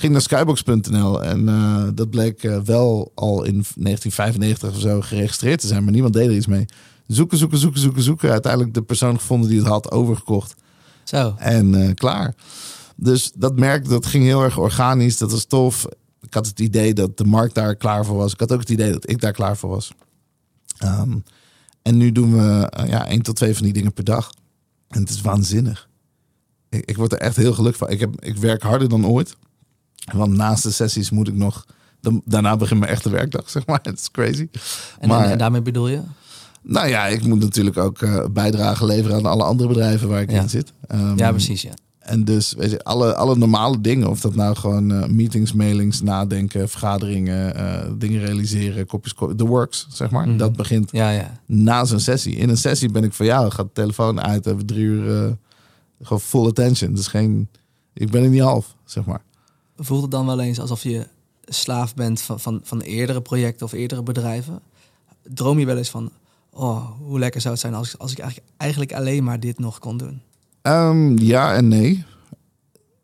Ging naar skybox.nl en uh, dat bleek uh, wel al in 1995 of zo geregistreerd te zijn, maar niemand deed er iets mee. Zoeken, zoeken, zoeken, zoeken, zoeken. Uiteindelijk de persoon gevonden die het had overgekocht. Zo. En eh, klaar. Dus dat merk, dat ging heel erg organisch. Dat was tof. Ik had het idee dat de markt daar klaar voor was. Ik had ook het idee dat ik daar klaar voor was. Ehm, en nu doen we eh, ja, één tot twee van die dingen per dag. En het is waanzinnig. Ik, ik word er echt heel gelukkig van. Ik, heb, ik werk harder dan ooit. Want naast de sessies moet ik nog... Dan, daarna begint mijn echte werkdag, zeg maar. Het is crazy. En, Maar- en daarmee bedoel je? Nou ja, ik moet natuurlijk ook eh, bijdrage leveren aan alle andere bedrijven waar ik Ja. in zit. Ehm, Ja, precies. Ja. En dus, weet je, alle, alle normale dingen, of dat nou gewoon eh, meetings, mailings, nadenken, vergaderingen, eh, dingen realiseren, kopjes, ko- the works, zeg maar. Mhm. Dat begint Ja, ja. na zo'n sessie. In een sessie ben ik van jou, gaat de telefoon uit, hebben drie uur gewoon full attention. Dus geen, ik ben er niet half, zeg maar. Voelt het dan wel eens alsof je slaaf bent van, van, van eerdere projecten of eerdere bedrijven? Droom je wel eens van, oh, hoe lekker zou het zijn als, als ik eigenlijk, eigenlijk alleen maar dit nog kon doen? Ehm, ja en nee.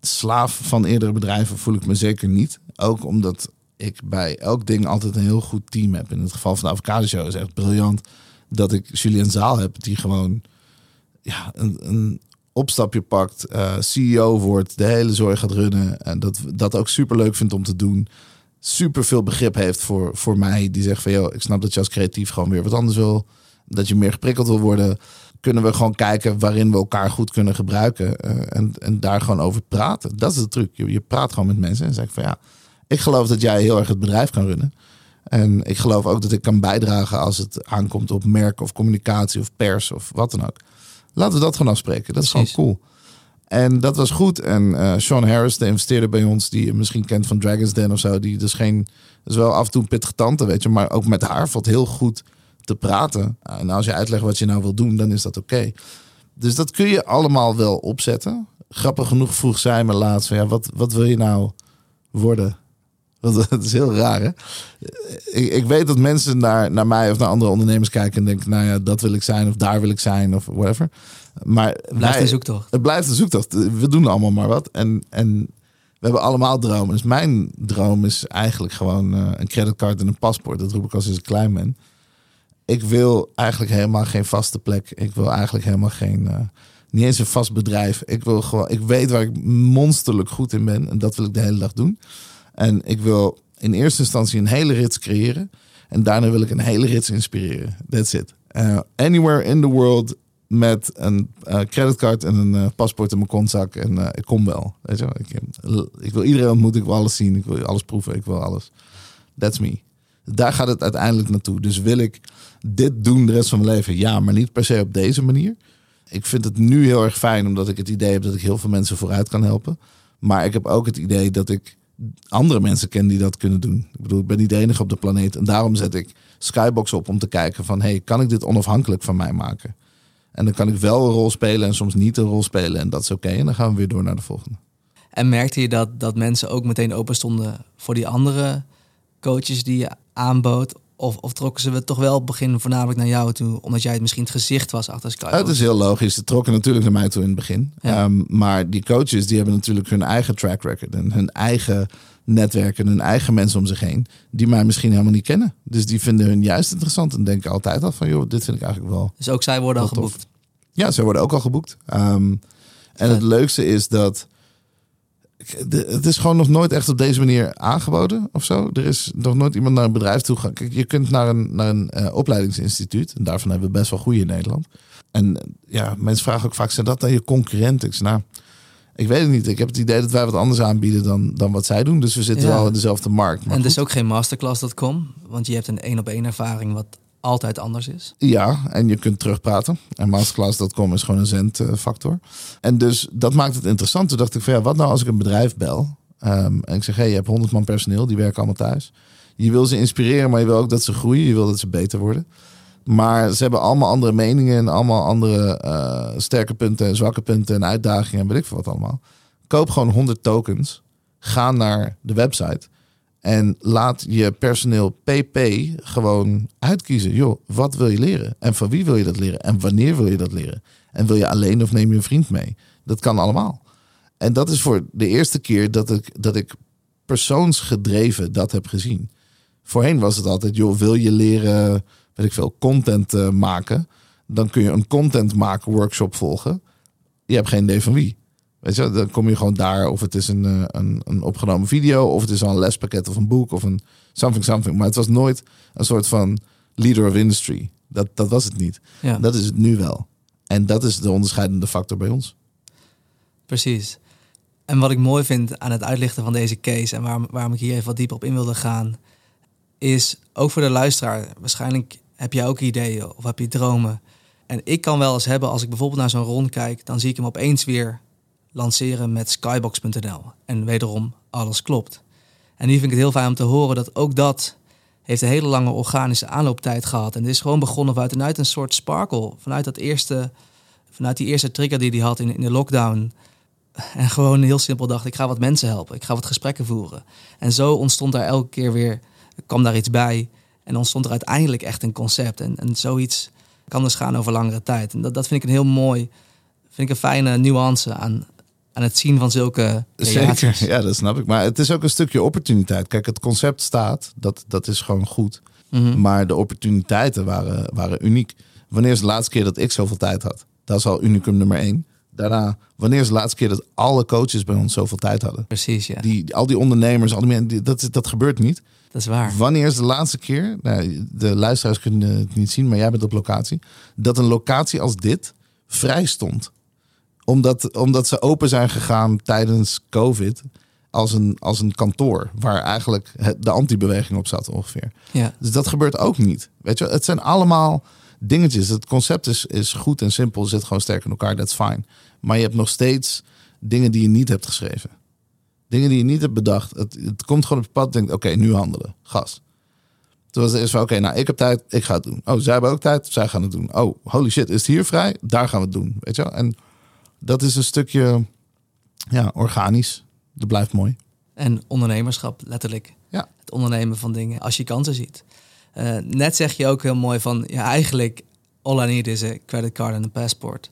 Slaaf van eerdere bedrijven voel ik me zeker niet. Ook omdat ik bij elk ding altijd een heel goed team heb. In het geval van de Avocado Show is echt briljant dat ik Julien Zaal heb die gewoon ja, een, een opstapje pakt, eh, CEO wordt, de hele zorg gaat runnen en dat dat ook super leuk vindt om te doen. Super veel begrip heeft voor, voor mij. Die zegt van joh, ik snap dat je als creatief gewoon weer wat anders wil. Dat je meer geprikkeld wil worden. Kunnen we gewoon kijken waarin we elkaar goed kunnen gebruiken. eh, en, en daar gewoon over praten. Dat is de truc. Je, je praat gewoon met mensen en zeg van ja, ik geloof dat jij heel erg het bedrijf kan runnen. En ik geloof ook dat ik kan bijdragen als het aankomt op merk of communicatie of pers of wat dan ook. Laten we dat gewoon afspreken. Dat is Precies. gewoon cool. En dat was goed. En eh, Sean Harris, de investeerder bij ons, die je misschien kent van Dragon's Den of zo, die dus geen, is wel af en toe een pittige tante, weet je, maar ook met haar valt heel goed te praten. En als je uitlegt wat je nou wil doen, dan is dat oké. Dus dat kun je allemaal wel opzetten. Grappig genoeg vroeg zij me laatst van ja, wat, wat wil je nou worden? Het is heel raar, hè? Ik, ik weet dat mensen naar, naar mij of naar andere ondernemers kijken en denken, nou ja, dat wil ik zijn of daar wil ik zijn of whatever. Maar Blijft wij- een zoektocht. het blijft een zoektocht. We doen allemaal maar wat. En, en we hebben allemaal dromen. Dus mijn droom is eigenlijk gewoon eh, een creditcard en een paspoort. Dat roep ik al sinds ik klein ben. Ik wil eigenlijk helemaal geen vaste plek. Ik wil eigenlijk helemaal geen... eh, niet eens een vast bedrijf. Ik wil gewoon... Ik weet waar ik monsterlijk goed in ben. En dat wil ik de hele dag doen. En ik wil in eerste instantie een hele rits creëren. En daarna wil ik een hele rits inspireren. That's it. Eh, anywhere in the world met een eh, creditcard en een eh, paspoort in mijn kontzak. En ik kom wel. Weet je? Ik, ik wil iedereen ontmoeten. Ik wil alles zien. Ik wil alles proeven. Ik wil alles. That's me. Daar gaat het uiteindelijk naartoe. Dus wil ik dit doen de rest van mijn leven? Ja, maar niet per se op deze manier. Ik vind het nu heel erg fijn omdat ik het idee heb dat ik heel veel mensen vooruit kan helpen. Maar ik heb ook het idee dat ik andere mensen ken die dat kunnen doen. Ik bedoel, ik ben niet de enige op de planeet. En daarom zet ik Skybox op om te kijken van... hey, kan ik dit onafhankelijk van mij maken? En dan kan ik wel een rol spelen en soms niet een rol spelen. En dat is oké. En dan gaan we weer door naar de volgende. En merkte je dat, dat mensen ook meteen open stonden voor die andere coaches die je aanbood? Of, of trokken ze toch wel het begin voornamelijk naar jou toe, omdat jij het misschien het gezicht was achter Skype? Het is heel logisch. Ze trokken natuurlijk naar mij toe in het begin. Ja. Ehm, maar die coaches die hebben natuurlijk hun eigen track record. En hun eigen netwerk en hun eigen mensen om zich heen. Die mij misschien helemaal niet kennen. Dus die vinden hun juist interessant. En denken altijd al van, joh, dit vind ik eigenlijk wel Dus ook zij worden al tof. geboekt. Ja, ze worden ook al geboekt. Ehm, en het leukste is dat. De- Het is gewoon nog nooit echt op deze manier aangeboden of zo. Er is nog nooit iemand naar een bedrijf toe gegaan. Kijk, je kunt naar een, naar een eh, opleidingsinstituut. En daarvan hebben we best wel goede in Nederland. En ja, mensen vragen ook vaak: zijn dat dan je concurrenten? Ik zeg, nou, ik weet het niet. Ik heb het idee dat wij wat anders aanbieden dan, dan wat zij doen. Dus we zitten Ja. wel in dezelfde markt. Maar en goed. dus ook geen masterclass.com, want je hebt een één op één ervaring wat altijd anders is. Ja, en je kunt terugpraten. En masterclass.com is gewoon een zendfactor. En dus dat maakt het interessant. Toen dacht ik van ja, wat nou als ik een bedrijf bel? Ehm, en ik zeg, hey, je hebt 100 man personeel, die werken allemaal thuis. Je wil ze inspireren, maar je wil ook dat ze groeien. Je wil dat ze beter worden. Maar ze hebben allemaal andere meningen en allemaal andere eh, sterke punten en zwakke punten en uitdagingen en weet ik veel wat allemaal. Koop gewoon 100 tokens. Ga naar de website. En laat je personeel PP gewoon uitkiezen. Joh, wat wil je leren? En van wie wil je dat leren? En wanneer wil je dat leren? En wil je alleen of neem je een vriend mee? Dat kan allemaal. En dat is voor de eerste keer dat ik, dat ik persoonsgedreven dat heb gezien. Voorheen was het altijd, joh, wil je leren weet ik veel, content eh, maken. Dan kun je een content maken workshop volgen. Je hebt geen idee van wie. Weet je, dan kom je gewoon daar. Of het is een, eh, een, een opgenomen video. Of het is al een lespakket of een boek. Of een something something. Maar het was nooit een soort van leader of industry. Dat, dat was het niet. Ja. Dat is het nu wel. En dat is de onderscheidende factor bij ons. Precies. En wat ik mooi vind aan het uitlichten van deze case en waarom, waarom ik hier even wat dieper op in wilde gaan, is ook voor de luisteraar. Waarschijnlijk heb je ook ideeën of heb je dromen. En ik kan wel eens hebben, als ik bijvoorbeeld naar zo'n rond kijk, dan zie ik hem opeens weer lanceren met skybox.nl. En wederom, alles klopt. En nu vind ik het heel fijn om te horen dat ook dat heeft een hele lange organische aanlooptijd gehad. En het is gewoon begonnen vanuit een soort sparkle. Vanuit, dat eerste, vanuit die eerste trigger die hij had in, in de lockdown. En gewoon heel simpel dacht, ik ga wat mensen helpen. Ik ga wat gesprekken voeren. En zo ontstond daar elke keer weer, kwam daar iets bij. En ontstond er uiteindelijk echt een concept. En, en zoiets kan dus gaan over langere tijd. En dat, dat vind ik een heel mooi, vind ik een fijne nuance aan, aan het zien van zulke. Zeker, ja, dat snap ik. Maar het is ook een stukje opportuniteit. Kijk, het concept staat, dat, dat is gewoon goed. Mhm. Maar de opportuniteiten waren, waren uniek. Wanneer is de laatste keer dat ik zoveel tijd had? Dat is al unicum nummer één. Daarna, wanneer is de laatste keer dat alle coaches bij ons zoveel tijd hadden? Precies, ja. Die, al die ondernemers, al die mensen, dat, dat gebeurt niet. Dat is waar. Wanneer is de laatste keer, nou, de luisteraars kunnen het niet zien, maar jij bent op locatie, dat een locatie als dit vrij stond? Omdat, omdat ze open zijn gegaan tijdens COVID als een, als een kantoor, waar eigenlijk de antibeweging op zat ongeveer. Ja. Dus dat gebeurt ook niet. Weet je, het zijn allemaal dingetjes. Het concept is, is goed en simpel, zit gewoon sterk in elkaar, that's fine. Maar je hebt nog steeds dingen die je niet hebt geschreven. Dingen die je niet hebt bedacht. Het, het komt gewoon op je pad. Denkt, oké, nu handelen. Gas. Toen was het eerst van, oké, nou, ik heb tijd. Ik ga het doen. Oh, zij hebben ook tijd. Zij gaan het doen. Oh, holy shit, is het hier vrij? Daar gaan we het doen. Weet je wel? En dat is een stukje, ja, organisch. Dat blijft mooi. En ondernemerschap, letterlijk. Ja. Het ondernemen van dingen als je kansen ziet. Eh, net zeg je ook heel mooi van, ja, eigenlijk all I need is een creditcard en een paspoort.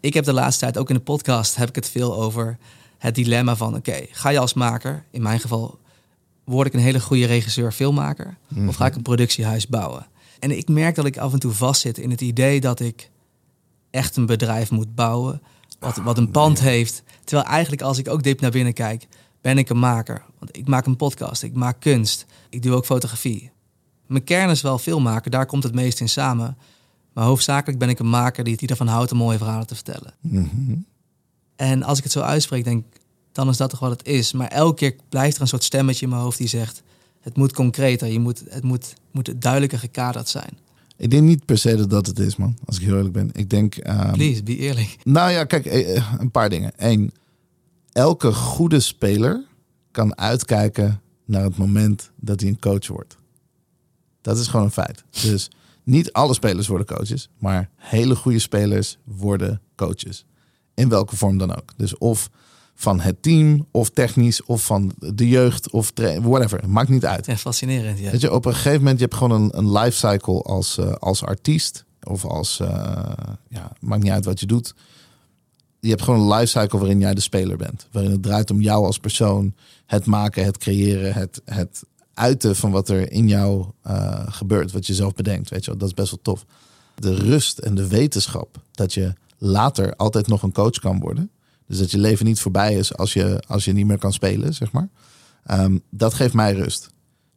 Ik heb de laatste tijd ook in de podcast heb ik het veel over het dilemma van, oké, ga je als maker, in mijn geval, word ik een hele goede regisseur, filmmaker, of ga ik een productiehuis bouwen? En ik merk dat ik af en toe vastzit in het idee dat ik echt een bedrijf moet bouwen, wat, wat een pand heeft. Terwijl eigenlijk als ik ook diep naar binnen kijk, ben ik een maker. Want ik maak een podcast, ik maak kunst, ik doe ook fotografie. Mijn kern is wel filmmaker, daar komt het meest in samen. Maar hoofdzakelijk ben ik een maker die, die ervan houdt om mooie verhalen te vertellen. En als ik het zo uitspreek, denk ik, dan is dat toch wat het is. Maar elke keer blijft er een soort stemmetje in mijn hoofd die zegt... het moet concreter, je moet, het moet, moet duidelijker gekaderd zijn. Ik denk niet per se dat dat het is, man. Als ik heel eerlijk ben. Ik denk... ehm, Please, be eerlijk. Nou ja, kijk, eh, eh, een paar dingen. Eén, elke goede speler kan uitkijken naar het moment dat hij een coach wordt. Dat is gewoon een feit. Dus niet alle spelers worden coaches, maar hele goede spelers worden coaches. In welke vorm dan ook. Dus of van het team, of technisch, of van de jeugd, of whatever. Maakt niet uit. Ja, fascinerend. Ja. Weet je, op een gegeven moment, je hebt gewoon een, een life cycle als, eh, als artiest. Of als, eh, ja, maakt niet uit wat je doet. Je hebt gewoon een life cycle waarin jij de speler bent. Waarin het draait om jou als persoon. Het maken, het creëren, het, het uiten van wat er in jou eh, gebeurt. Wat je zelf bedenkt, weet je wel. Dat is best wel tof. De rust en de wetenschap dat je later altijd nog een coach kan worden. Dus dat je leven niet voorbij is als je, als je niet meer kan spelen, zeg maar. Ehm, dat geeft mij rust.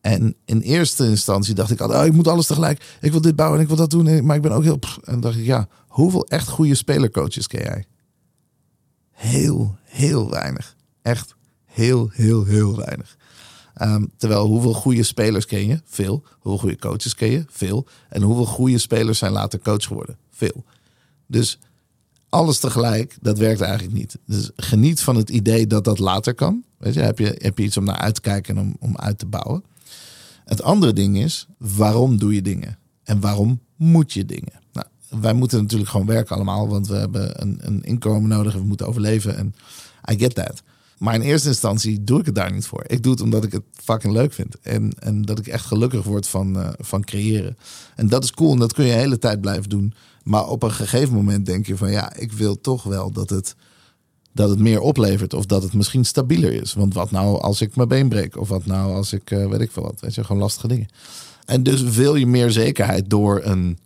En in eerste instantie dacht ik altijd, oh, ik moet alles tegelijk. Ik wil dit bouwen en ik wil dat doen. Maar ik ben ook heel... pff. En dacht ik, ja, hoeveel echt goede spelercoaches ken jij? Heel, heel weinig. Echt heel, heel, heel weinig. Ehm, terwijl hoeveel goede spelers ken je? Veel. Hoeveel goede coaches ken je? Veel. En hoeveel goede spelers zijn later coach geworden? Veel. Dus alles tegelijk, dat werkt eigenlijk niet. Dus geniet van het idee dat dat later kan. Weet je, heb je, heb je iets om naar uit te kijken en om, om uit te bouwen. Het andere ding is, waarom doe je dingen? En waarom moet je dingen? Nou, wij moeten natuurlijk gewoon werken allemaal, want we hebben een, een inkomen nodig en we moeten overleven. En I get that. Maar in eerste instantie doe ik het daar niet voor. Ik doe het omdat ik het fucking leuk vind. En, en dat ik echt gelukkig word van, eh, van creëren. En dat is cool en dat kun je de hele tijd blijven doen. Maar op een gegeven moment denk je van ja, ik wil toch wel dat het, dat het meer oplevert. Of dat het misschien stabieler is. Want wat nou als ik mijn been breek? Of wat nou als ik, eh, weet ik veel wat. Weet je, gewoon lastige dingen. En dus wil je meer zekerheid door een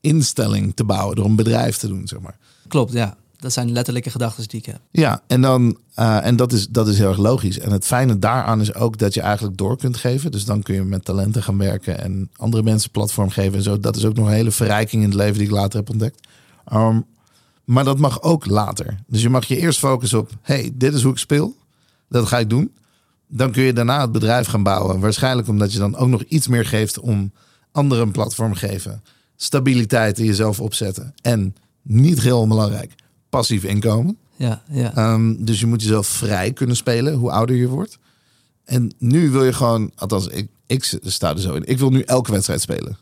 instelling te bouwen, door een bedrijf te doen, zeg maar. Klopt, ja. Dat zijn letterlijke gedachten die ik heb. Ja, en, dan, uh, en dat, is, dat is heel erg logisch. En het fijne daaraan is ook dat je eigenlijk door kunt geven. Dus dan kun je met talenten gaan werken en andere mensen platform geven en zo. Dat is ook nog een hele verrijking in het leven die ik later heb ontdekt. Um, maar dat mag ook later. Dus je mag je eerst focussen op: hey, dit is hoe ik speel. Dat ga ik doen. Dan kun je daarna het bedrijf gaan bouwen. Waarschijnlijk omdat je dan ook nog iets meer geeft om anderen een platform geven. Stabiliteit in jezelf opzetten. En niet heel onbelangrijk, passief inkomen. Ja, ja. Um, dus je moet jezelf vrij kunnen spelen hoe ouder je wordt. En nu wil je gewoon, althans, ik, ik sta er zo in. Ik wil nu elke wedstrijd spelen.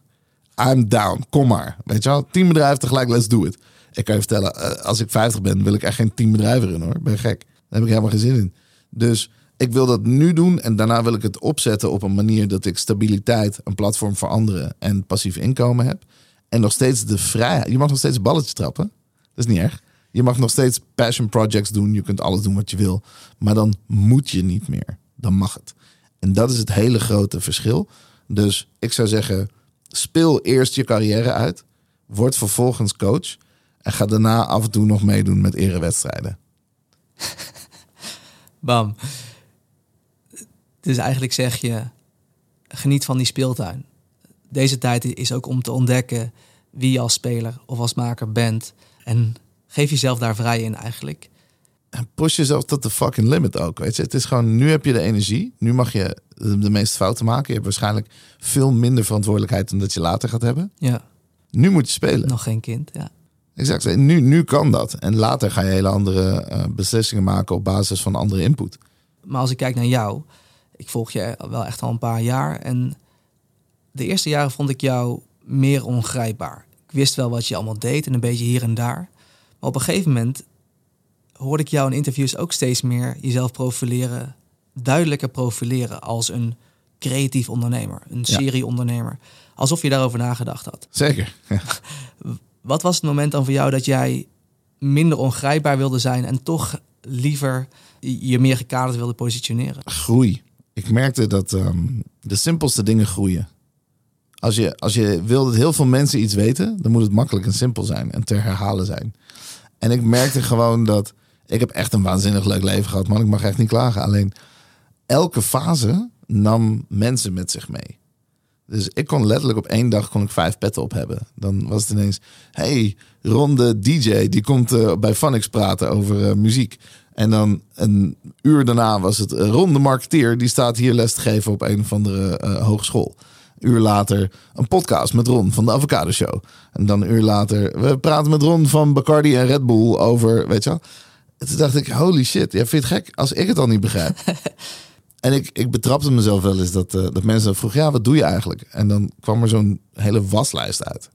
I'm down, kom maar. Weet je wel, tien bedrijven tegelijk, let's do it. Ik kan je vertellen, eh, als ik 50 ben, wil ik echt geen tien bedrijven in hoor. Ben je gek. Daar heb ik helemaal geen zin in. Dus ik wil dat nu doen en daarna wil ik het opzetten op een manier dat ik stabiliteit, een platform voor anderen en passief inkomen heb. En nog steeds de vrijheid. Je mag nog steeds balletjes trappen. Dat is niet erg. Je mag nog steeds passion projects doen. Je kunt alles doen wat je wil. Maar dan moet je niet meer. Dan mag het. En dat is het hele grote verschil. Dus ik zou zeggen, speel eerst je carrière uit. Word vervolgens coach. En ga daarna af en toe nog meedoen met erewedstrijden. Bam. Dus eigenlijk zeg je, geniet van die speeltuin. Deze tijd is ook om te ontdekken wie je als speler of als maker bent. En geef jezelf daar vrij in eigenlijk. En push jezelf tot de fucking limit ook. Weet je? Het is gewoon, nu heb je de energie. Nu mag je de meeste fouten maken. Je hebt waarschijnlijk veel minder verantwoordelijkheid dan dat je later gaat hebben. Ja. Nu moet je spelen. Nog geen kind, ja. Exact. Nu, nu kan dat. En later ga je hele andere uh, beslissingen maken op basis van andere input. Maar als ik kijk naar jou, ik volg je wel echt al een paar jaar. En de eerste jaren vond ik jou meer ongrijpbaar. Ik wist wel wat je allemaal deed en een beetje hier en daar. Maar op een gegeven moment hoorde ik jou in interviews ook steeds meer jezelf profileren, duidelijker profileren als een creatief ondernemer, een serieondernemer. Alsof je daarover nagedacht had. Zeker. Ja. Wat was het moment dan voor jou dat jij minder ongrijpbaar wilde zijn en toch liever je meer gekaderd wilde positioneren? Groei. Ik merkte dat um, de simpelste dingen groeien. Als je, als je wil dat heel veel mensen iets weten, dan moet het makkelijk en simpel zijn en te herhalen zijn. En ik merkte gewoon dat ik heb echt een waanzinnig leuk leven gehad, man. Ik mag echt niet klagen. Alleen elke fase nam mensen met zich mee. Dus ik kon letterlijk op één dag kon ik vijf petten op hebben. Dan was het ineens, hey, Ronde DJ, die komt uh, bij Funix praten over uh, muziek. En dan een uur daarna was het Ronde Marketeer, die staat hier les te geven op een of andere hogeschool. Een uur later een podcast met Ron van de Avocado Show. En dan een uur later, we praten met Ron van Bacardi en Red Bull over, weet je wel. toen dacht ik, holy shit, jij vindt het gek als ik het al niet begrijp. En ik, ik betrapte mezelf wel eens dat, uh, dat mensen vroegen, ja, wat doe je eigenlijk? En dan kwam er zo'n hele waslijst uit.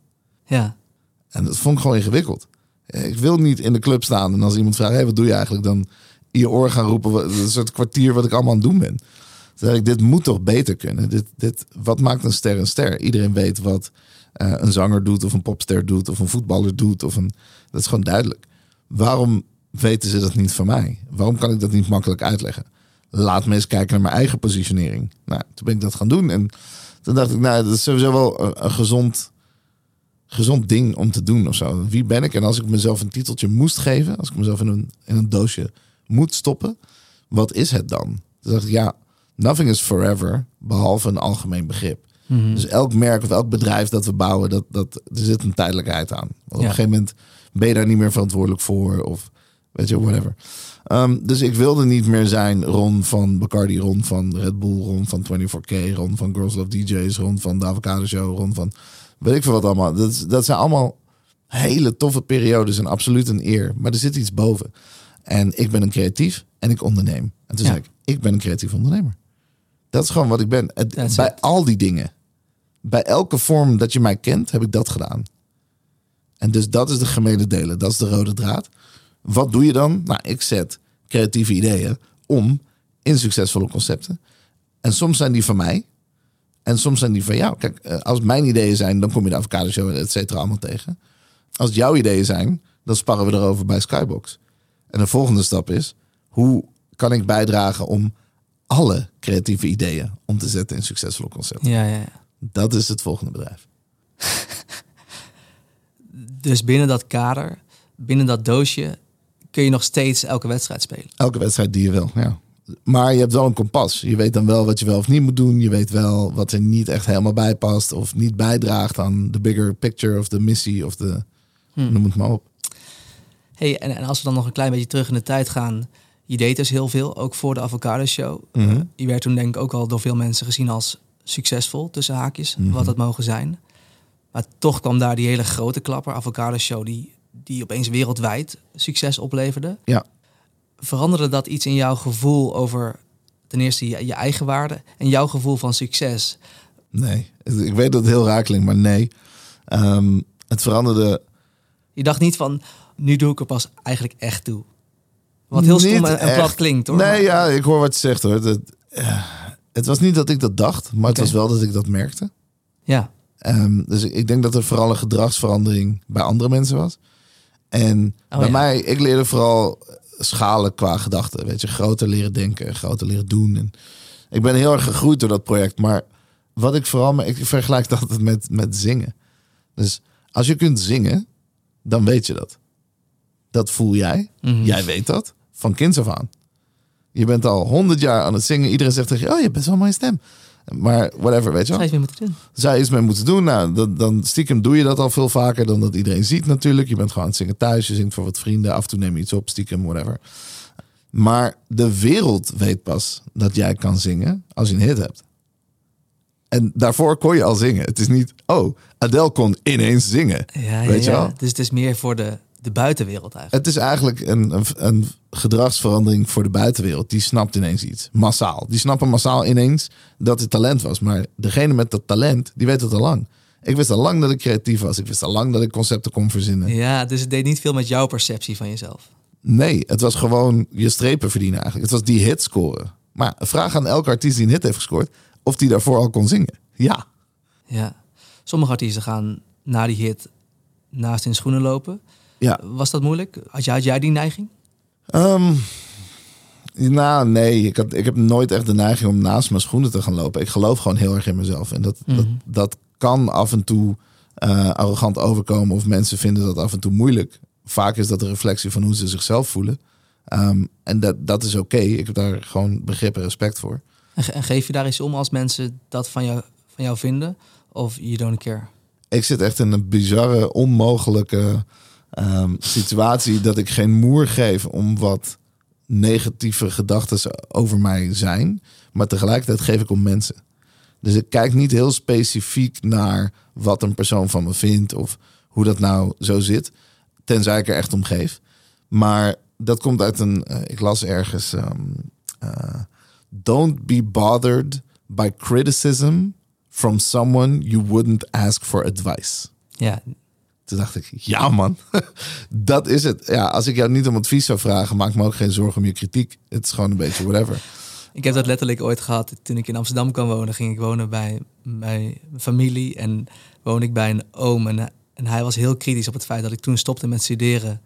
Ja. En dat vond ik gewoon ingewikkeld. Ik wil niet in de club staan en als iemand vraagt, hey, wat doe je eigenlijk? Dan in je oor gaan roepen, een soort kwartier wat ik allemaal aan het doen ben. Toen ik, dit moet toch beter kunnen? Dit, dit, wat maakt een ster een ster? Iedereen weet wat uh, een zanger doet of een popster doet of een voetballer doet. Of een, dat is gewoon duidelijk. Waarom weten ze dat niet van mij? Waarom kan ik dat niet makkelijk uitleggen? laat me eens kijken naar mijn eigen positionering. Nou, toen ben ik dat gaan doen. En toen dacht ik, nou, dat is sowieso wel een, gezond, gezond ding om te doen of zo. Wie ben ik? En als ik mezelf een titeltje moest geven, als ik mezelf in een, in een doosje moet stoppen, wat is het dan? Toen dacht ik, ja, nothing is forever, behalve een algemeen begrip. Mhm. Dus elk merk of elk bedrijf dat we bouwen, dat, dat, er zit een tijdelijkheid aan. Want op een gegeven moment ben je daar niet meer verantwoordelijk voor. Of weet je, whatever. Um, dus ik wilde niet meer zijn Ron van Bacardi, Ron van Red Bull, Ron van 24K, Ron van Girls Love DJs, Ron van de Avocado Show, Ron van weet ik veel wat allemaal. Dat, dat zijn allemaal hele toffe periodes en absoluut een eer. Maar er zit iets boven. En ik ben een creatief en ik onderneem. En toen ja. zei ik, ik ben een creatief ondernemer. Dat is gewoon wat ik ben. Het, bij al die dingen. Bij elke vorm dat je mij kent, heb ik dat gedaan. En dus dat is de gemene delen. Dat is de rode draad. Wat doe je dan? Nou, ik zet creatieve ideeën om in succesvolle concepten. En soms zijn die van mij. En soms zijn die van jou. Kijk, eh, als mijn ideeën zijn, dan kom je de avocado show, et cetera, allemaal tegen. Als het jouw ideeën zijn, dan sparren we erover bij Skybox. En de volgende stap is, hoe kan ik bijdragen om alle creatieve ideeën om te zetten in succesvolle concepten? Ja, ja, ja. Dat is het volgende bedrijf. Dus binnen dat kader, binnen dat doosje, kun je nog steeds elke wedstrijd spelen. Elke wedstrijd die je wil, ja. Maar je hebt wel een kompas. Je weet dan wel wat je wel of niet moet doen. Je weet wel wat er niet echt helemaal bij past of niet bijdraagt aan de bigger picture of de missie of de. Hmm. Noem het maar op. Hey, en, en als we dan nog een klein beetje terug in de tijd gaan. Je deed dus heel veel, ook voor de Avocado Show. Mhm. Je werd toen denk ik ook al door veel mensen gezien als succesvol, tussen haakjes, Mhm. wat dat mogen zijn. Maar toch kwam daar die hele grote klapper, Avocado Show, die, die opeens wereldwijd succes opleverde. Ja. Veranderde dat iets in jouw gevoel over ten eerste je, je eigen waarde en jouw gevoel van succes? Nee. Ik weet dat het heel raar klinkt, maar nee. Ehm, het veranderde. Je dacht niet van, nu doe ik er pas eigenlijk echt toe. Wat heel stom en, en plat klinkt hoor. Nee, ja, ik hoor wat je zegt hoor. Het, eh, het was niet dat ik dat dacht, maar het was wel dat ik dat merkte. ja. Ehm, dus ik, denk dat er vooral een gedragsverandering bij andere mensen was. En Oh, bij ja. mij, ik leerde vooral schalen qua gedachten. Weet je, groter leren denken, groter leren doen. En ik ben heel erg gegroeid door dat project. Maar wat ik vooral, ik vergelijk dat altijd met, met zingen. Dus als je kunt zingen, dan weet je dat. Dat voel jij. Mhm. Jij weet dat. Van kinds af aan. Je bent al honderd jaar aan het zingen. Iedereen zegt tegen je, oh, je hebt best wel een mooie stem. Maar whatever, weet je wel Zou je iets mee moeten doen? zou je iets mee moeten doen. Nou, dan, dan stiekem doe je dat al veel vaker dan dat iedereen ziet natuurlijk. Je bent gewoon aan het zingen thuis, je zingt voor wat vrienden. Af en toe neem je iets op, stiekem, whatever. Maar de wereld weet pas dat jij kan zingen als je een hit hebt. En daarvoor kon je al zingen. Het is niet, oh, Adele kon ineens zingen. Ja, Weet ja, je ja. wel? Dus het is meer voor de, de buitenwereld eigenlijk. Het is eigenlijk een, een, een gedragsverandering voor de buitenwereld. Die snapt ineens iets. Massaal. Die snappen massaal ineens dat het talent was. Maar degene met dat talent, die weet het al lang. Ik wist al lang dat ik creatief was. Ik wist al lang dat ik concepten kon verzinnen. Ja, dus het deed niet veel met jouw perceptie van jezelf. Nee, het was gewoon je strepen verdienen eigenlijk. Het was die hit scoren. Maar vraag aan elke artiest die een hit heeft gescoord... of die daarvoor al kon zingen. Ja. Ja. Sommige artiesten gaan na die hit naast hun schoenen lopen. Ja. Was dat moeilijk? Had jij, had jij die neiging? Ehm, nou, nee. Ik, had, ik heb nooit echt de neiging om naast mijn schoenen te gaan lopen. Ik geloof gewoon heel erg in mezelf. En dat, dat, Mhm. dat kan af en toe eh, arrogant overkomen. Of mensen vinden dat af en toe moeilijk. Vaak is dat een reflectie van hoe ze zichzelf voelen. Ehm, en dat, dat is oké. Ik heb daar gewoon begrip en respect voor. En, ge- en geef je daar eens om als mensen dat van jou, van jou vinden? Of you don't care? Ik zit echt in een bizarre, onmogelijke ehm, situatie dat ik geen moer geef om wat negatieve gedachten over mij zijn. Maar tegelijkertijd geef ik om mensen. Dus ik kijk niet heel specifiek naar wat een persoon van me vindt of hoe dat nou zo zit. Tenzij ik er echt om geef. Maar dat komt uit een, eh, ik las ergens, ehm, eh, don't be bothered by criticism from someone you wouldn't ask for advice. Ja, Toen dacht ik, ja man, dat is het. Ja, als ik jou niet om advies zou vragen, maak me ook geen zorgen om je kritiek. Het is gewoon een beetje whatever. ik heb dat letterlijk ooit gehad. Toen ik in Amsterdam kwam wonen, ging ik wonen bij, mijn familie. En woonde ik bij een oom. En, en hij was heel kritisch op het feit dat ik toen stopte met studeren.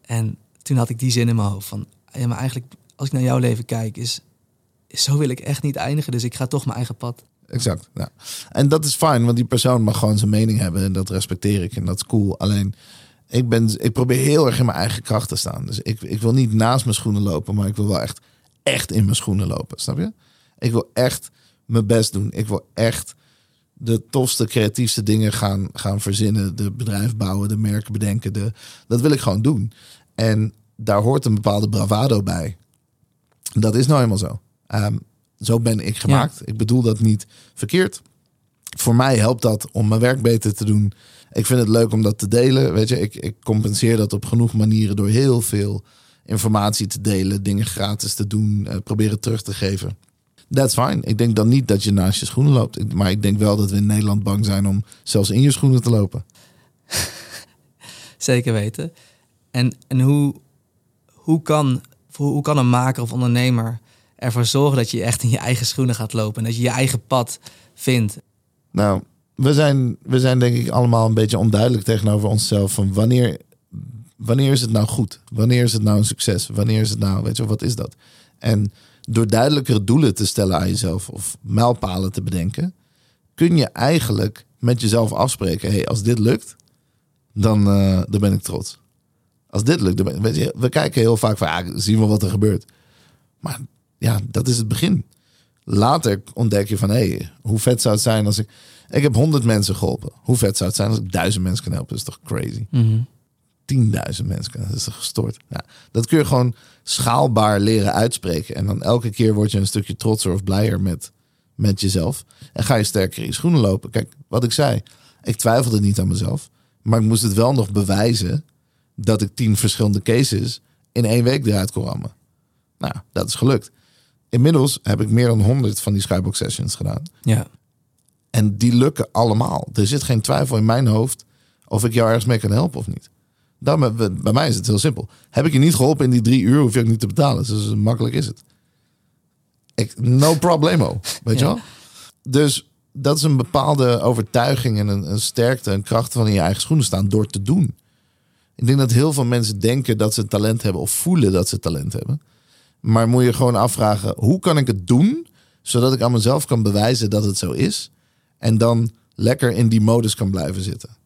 En toen had ik die zin in mijn hoofd van... Ja, maar eigenlijk, als ik naar jouw leven kijk, is zo wil ik echt niet eindigen. Dus ik ga toch mijn eigen pad. Exact. Ja. En dat is fijn, want die persoon mag gewoon zijn mening hebben. En dat respecteer ik en dat is cool. Alleen, ik, ben, ik probeer heel erg in mijn eigen kracht te staan. Dus ik, ik wil niet naast mijn schoenen lopen, maar ik wil wel echt, echt in mijn schoenen lopen. Snap je? Ik wil echt mijn best doen. Ik wil echt de tofste, creatiefste dingen gaan, gaan verzinnen. De bedrijf bouwen, de merken bedenken. De, dat wil ik gewoon doen. En daar hoort een bepaalde bravado bij. Dat is nou eenmaal zo. Ehm, zo ben ik gemaakt. Ik bedoel dat niet verkeerd. Voor mij helpt dat om mijn werk beter te doen. Ik vind het leuk om dat te delen. Weet je, ik, ik compenseer dat op genoeg manieren door heel veel informatie te delen, dingen gratis te doen, eh, proberen terug te geven. That's fine. Ik denk dan niet dat je naast je schoenen loopt. Maar ik denk wel dat we in Nederland bang zijn om zelfs in je schoenen te lopen. Zeker weten. En, en hoe, hoe, kan, hoe kan een maker of ondernemer ervoor zorgen dat je echt in je eigen schoenen gaat lopen en dat je je eigen pad vindt? Nou, we zijn, we zijn denk ik allemaal een beetje onduidelijk tegenover onszelf. Van wanneer, wanneer is het nou goed? Wanneer is het nou een succes? Wanneer is het nou, weet je, wat is dat? En door duidelijkere doelen te stellen aan jezelf of mijlpalen te bedenken, kun je eigenlijk met jezelf afspreken: hey, als dit lukt, dan, eh, dan ben ik trots. Als dit lukt, weet je, we kijken heel vaak van, ja, zien we wat er gebeurt. Maar ja, dat is het begin. Later ontdek je van, hé, hey, hoe vet zou het zijn als ik... Ik heb honderd mensen geholpen. Hoe vet zou het zijn als ik duizend mensen kan helpen? Dat is toch crazy? Mhm. 10.000 mensen kan. Dat is toch gestoord? Ja, dat kun je gewoon schaalbaar leren uitspreken. En dan elke keer word je een stukje trotser of blijer met, met jezelf. En ga je sterker in je schoenen lopen. Kijk, wat ik zei. Ik twijfelde niet aan mezelf. Maar ik moest het wel nog bewijzen dat ik tien verschillende cases in één week eruit kon rammen. Nou, dat is gelukt. Inmiddels heb ik meer dan 100 van die Skybox sessions gedaan. Ja. En die lukken allemaal. Er zit geen twijfel in mijn hoofd of ik jou ergens mee kan helpen of niet. Dan, bij mij is het heel simpel. Heb ik je niet geholpen in die drie uur, hoef je ook niet te betalen. Dus makkelijk is het. Ik, no problemo, weet je Ja. wel? Dus dat is een bepaalde overtuiging en een, een sterkte en kracht van in je eigen schoenen staan door te doen. Ik denk dat heel veel mensen denken dat ze talent hebben of voelen dat ze talent hebben. Maar moet je gewoon afvragen, hoe kan ik het doen zodat ik aan mezelf kan bewijzen dat het zo is en dan lekker in die modus kan blijven zitten.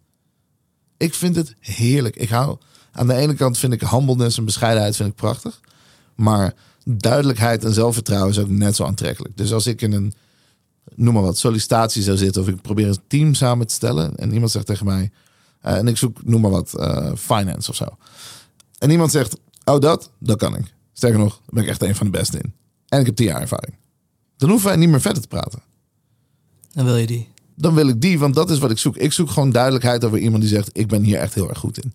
Ik vind het heerlijk. Ik hou aan de ene kant vind ik humbleness en bescheidenheid vind ik prachtig, maar duidelijkheid en zelfvertrouwen is ook net zo aantrekkelijk. Dus als ik in een noem maar wat sollicitatie zou zitten of ik probeer een team samen te stellen en iemand zegt tegen mij eh, en ik zoek noem maar wat eh, finance of zo en iemand zegt oh dat dat kan ik sterker nog daar ben ik echt een van de beste in en ik heb tien jaar ervaring dan hoeven wij niet meer verder te praten Dan wil je die. dan wil ik die, want dat is wat ik zoek. Ik zoek gewoon duidelijkheid over iemand die zegt: Ik ben hier echt heel erg goed in.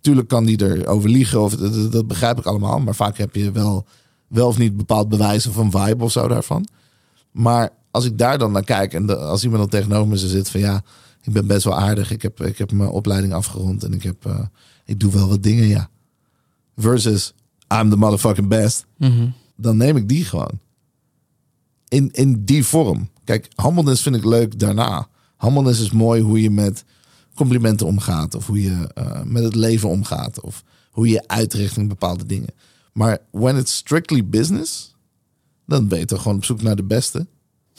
Tuurlijk kan die erover liegen, of, dat, begrijp ik allemaal. Maar vaak heb je wel, wel of niet bepaald bewijs of een vibe of zo daarvan. Maar als ik daar dan naar kijk en de- als iemand dan tegenover me zit van ja, ik ben best wel aardig. Ik heb, ik heb mijn opleiding afgerond en ik, heb, eh, ik doe wel wat dingen, ja. Versus I'm the motherfucking best Mhm. dan neem ik die gewoon. In, in die vorm. Kijk, humbleness vind ik leuk daarna. Humbleness is mooi hoe je met complimenten omgaat. Of hoe je eh, met het leven omgaat. Of hoe je uitricht in bepaalde dingen. Maar when it's strictly business, dan ben je toch gewoon op zoek naar de beste.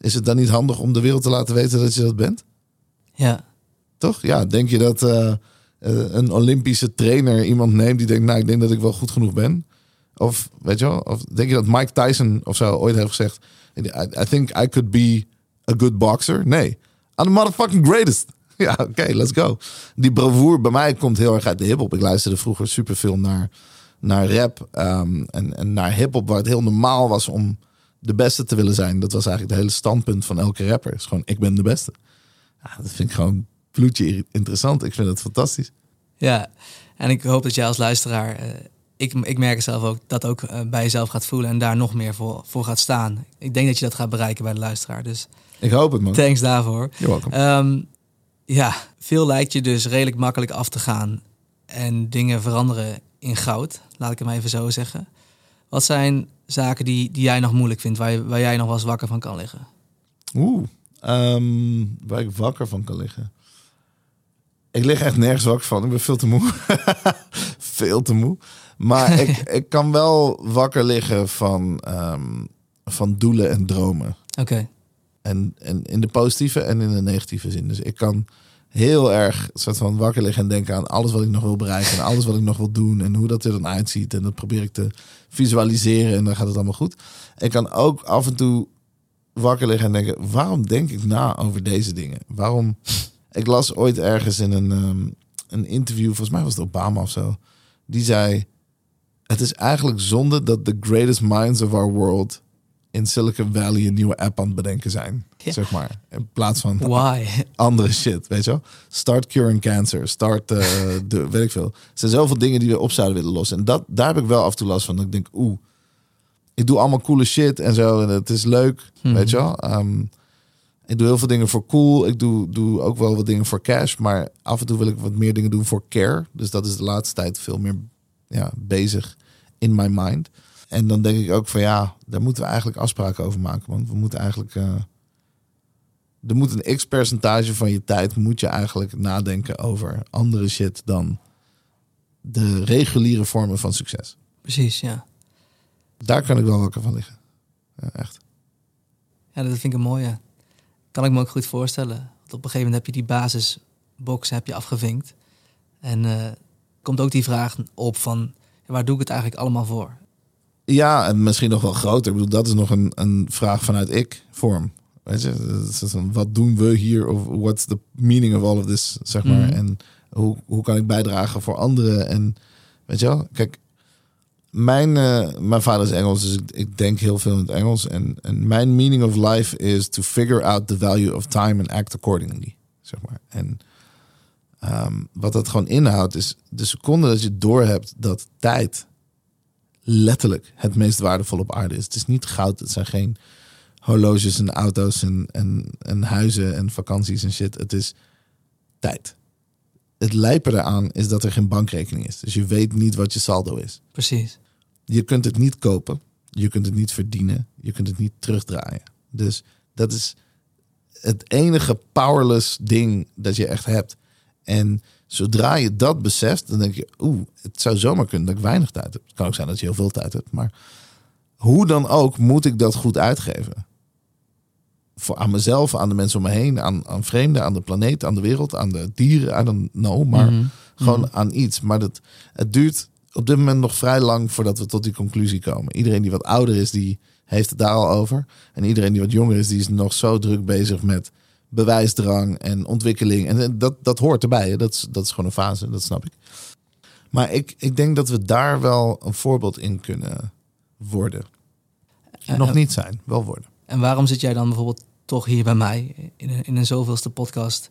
Is het dan niet handig om de wereld te laten weten dat je dat bent? Ja. Toch? Ja, denk je dat eh, een Olympische trainer iemand neemt die denkt, nou, ik denk dat ik wel goed genoeg ben? Of weet je wel? Of denk je dat Mike Tyson of zo ooit heeft gezegd, I, think I could be a good boxer? Nee. I'm the motherfucking greatest. Ja, oké, let's go. Die bravoure bij mij komt heel erg uit de hip-hop. Ik luisterde vroeger superveel naar, naar rap ehm, en, en naar hip-hop, waar het heel normaal was om de beste te willen zijn. Dat was eigenlijk het hele standpunt van elke rapper. Is gewoon, ik ben de beste. Dat vind ik gewoon bloedje interessant. Ik vind het fantastisch. Ja. En ik hoop dat jij als luisteraar... eh, ik, ik merk zelf ook dat ook eh, bij jezelf gaat voelen... en daar nog meer voor, voor gaat staan. Ik denk dat je dat gaat bereiken bij de luisteraar. Dus Ik hoop het, man. thanks daarvoor. Ehm, ja, veel lijkt je dus redelijk makkelijk af te gaan en dingen veranderen in goud, laat ik het maar even zo zeggen. Wat zijn zaken die, die jij nog moeilijk vindt, waar, je, waar jij nog wel eens wakker van kan liggen? Oeh. ehm, waar ik wakker van kan liggen. Ik lig echt nergens wakker van. Ik ben veel te moe. veel te moe. Maar ik, ik kan wel wakker liggen van, ehm, van doelen en dromen. Oké, En, en in de positieve en in de negatieve zin. Dus ik kan heel erg soort van wakker liggen en denken aan alles wat ik nog wil bereiken. En alles wat ik nog wil doen. En hoe dat er dan uitziet. En dat probeer ik te visualiseren. En dan gaat het allemaal goed. Ik kan ook af en toe wakker liggen en denken: waarom denk ik na over deze dingen? Waarom? Ik las ooit ergens in een, ehm, een interview, volgens mij was het Obama of zo. Die zei: Het is eigenlijk zonde dat the greatest minds of our world in Silicon Valley een nieuwe app aan het bedenken zijn. Ja. Zeg maar. In plaats van why? andere shit, weet je wel? Start curing cancer, start, eh, de, weet ik veel. Er zijn zoveel dingen die we op zouden willen lossen. En dat, daar heb ik wel af en toe last van. Dat ik denk, oeh, ik doe allemaal coole shit en zo. En het is leuk, Mhm. weet je wel? Ehm, ik doe heel veel dingen voor cool. Ik doe, doe ook wel wat dingen voor cash. Maar af en toe wil ik wat meer dingen doen voor care. Dus dat is de laatste tijd veel meer ja, bezig in my mind. En dan denk ik ook van ja, daar moeten we eigenlijk afspraken over maken. Want we moeten eigenlijk... eh, er moet een x percentage van je tijd moet je eigenlijk nadenken over andere shit dan de reguliere vormen van succes. Precies, ja. Daar kan ik wel wakker van liggen. Ja, echt. Ja, dat vind ik een mooie. Kan ik me ook goed voorstellen. Want op een gegeven moment heb je die basisbox heb je afgevinkt. En uh, komt ook die vraag op van, waar doe ik het eigenlijk allemaal voor? Ja, en misschien nog wel groter. Ik bedoel, dat is nog een, een vraag vanuit ik-vorm. Weet je, wat doen we hier? Of what's the meaning of all of this, zeg maar. Mhm. En hoe, hoe kan ik bijdragen voor anderen? En weet je wel, kijk, mijn, uh, mijn vader is Engels, dus ik, ik, denk heel veel in het Engels. En, en mijn meaning of life is to figure out the value of time and act accordingly. Zeg maar. En um, wat dat gewoon inhoudt, is de seconde dat je doorhebt dat tijd letterlijk het meest waardevol op aarde is. Het is niet goud, het zijn geen horloges en auto's en, en, en huizen en vakanties en shit. Het is tijd. Het lijpen eraan is dat er geen bankrekening is. Dus je weet niet wat je saldo is. Precies. Je kunt het niet kopen. Je kunt het niet verdienen. Je kunt het niet terugdraaien. Dus dat is het enige powerless ding dat je echt hebt. En zodra je dat beseft, dan denk je, oeh, het zou zomaar kunnen dat ik weinig tijd heb. Het kan ook zijn dat je heel veel tijd hebt, maar hoe dan ook moet ik dat goed uitgeven. Voor aan mezelf, aan de mensen om me heen, aan, aan vreemden, aan de planeet, aan de wereld, aan de dieren, I don't know, maar mhm. gewoon mhm. aan iets. Maar dat, het duurt op dit moment nog vrij lang voordat we tot die conclusie komen. Iedereen die wat ouder is, die heeft het daar al over. En iedereen die wat jonger is, die is nog zo druk bezig met bewijsdrang en ontwikkeling. En dat, dat hoort erbij. Dat, is, dat is gewoon een fase, dat snap ik. Maar ik, ik denk dat we daar wel een voorbeeld in kunnen worden. Uh, Nog niet zijn, wel worden. En waarom zit jij dan bijvoorbeeld toch hier bij mij in een, in een zoveelste podcast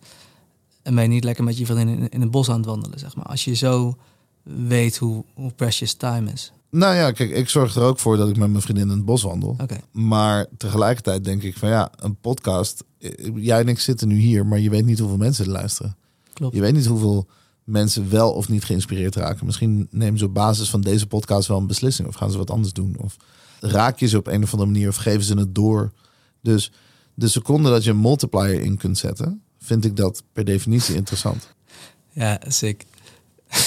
en ben je niet lekker met je vriendin in, in het bos aan het wandelen, zeg maar? Als je zo weet hoe, hoe precious time is. Nou ja, kijk, ik zorg er ook voor dat ik met mijn vriendin in het bos wandel. Okay. Maar tegelijkertijd denk ik van ja, een podcast. Eh, jij en ik zitten nu hier, maar je weet niet hoeveel mensen er luisteren. Klopt. Je weet niet hoeveel mensen wel of niet geïnspireerd raken. Misschien nemen ze op basis van deze podcast wel een beslissing. Of gaan ze wat anders doen. Of raak je ze op een of andere manier of geven ze het door. Dus de seconde dat je een multiplier in kunt zetten, vind ik dat per definitie interessant. Ja, sick.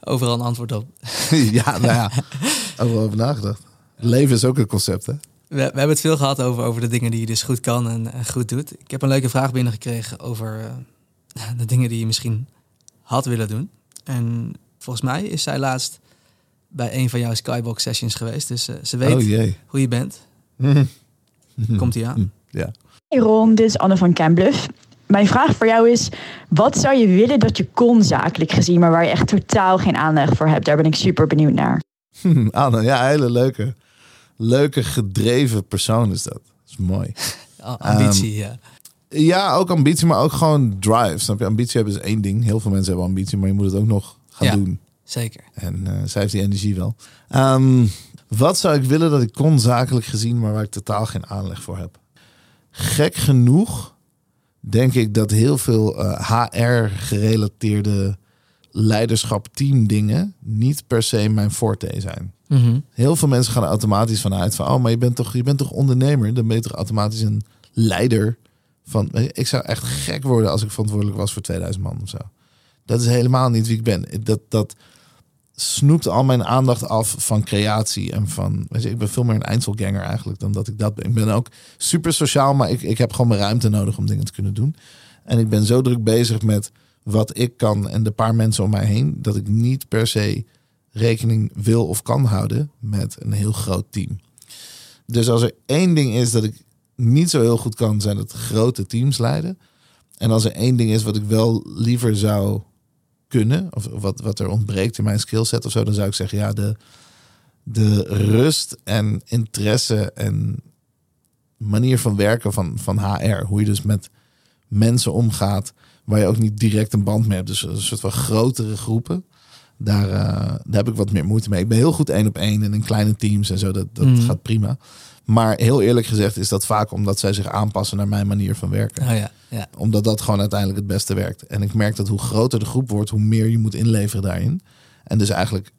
Overal een antwoord op. ja, nou ja, overal over nagedacht. Leven is ook een concept, hè? We, we, hebben het veel gehad over, over de dingen die je dus goed kan en, goed doet. Ik heb een leuke vraag binnengekregen over uh, de dingen die je misschien had willen doen. En volgens mij is zij laatst bij een van jouw Skybox sessions geweest. Dus uh, ze weet oh, hoe je bent. Komt hij aan? Ja. Hey Ron, dit is Anne van Cambluff. Mijn vraag voor jou is: wat zou je willen dat je kon zakelijk gezien, maar waar je echt totaal geen aandacht voor hebt? Daar ben ik super benieuwd naar. Anne, ja, hele leuke, leuke gedreven persoon is dat. Dat is mooi. ambitie, um, ja. Ja, ook ambitie, maar ook gewoon drive. Snap je? Ambitie hebben is één ding. Heel veel mensen hebben ambitie, maar je moet het ook nog gaan ja, doen. Zeker. En uh, zij heeft die energie wel. Um, wat zou ik willen dat ik kon zakelijk gezien, maar waar ik totaal geen aanleg voor heb? Gek genoeg denk ik dat heel veel HR-gerelateerde eh, leiderschap, team dingen niet per se mijn forte zijn. Mhm. Heel veel mensen gaan er automatisch vanuit van, oh, maar je bent toch, je bent toch ondernemer? Dan ben je toch automatisch een leider van. Ik zou echt gek worden als ik verantwoordelijk was voor 2000 man of zo. Dat is helemaal niet wie ik ben. Dat, dat snoept al mijn aandacht af van creatie en van. Weet je, ik ben veel meer een Einzelganger eigenlijk dan dat ik dat ben. Ik ben ook super sociaal, maar ik, ik heb gewoon mijn ruimte nodig om dingen te kunnen doen. En ik ben zo druk bezig met wat ik kan en de paar mensen om mij heen, dat ik niet per se rekening wil of kan houden met een heel groot team. Dus als er één ding is dat ik niet zo heel goed kan, zijn het grote teams leiden. En als er één ding is wat ik wel liever zou kunnen, of wat, wat er ontbreekt in mijn skillset of zo, dan zou ik zeggen, ja, de, de rust en interesse en manier van werken van, van HR. Hoe je dus met mensen omgaat, waar je ook niet direct een band mee hebt. Dus een soort van grotere groepen. Daar, uh, daar heb ik wat meer moeite mee. Ik ben heel goed één op één en in kleine teams en zo. Dat, dat mhm. gaat prima. Maar heel eerlijk gezegd is dat vaak omdat zij zich aanpassen naar mijn manier van werken. Oh ja, ja. Omdat dat gewoon uiteindelijk het beste werkt. En ik merk dat hoe groter de groep wordt, hoe meer je moet inleveren daarin. En dus eigenlijk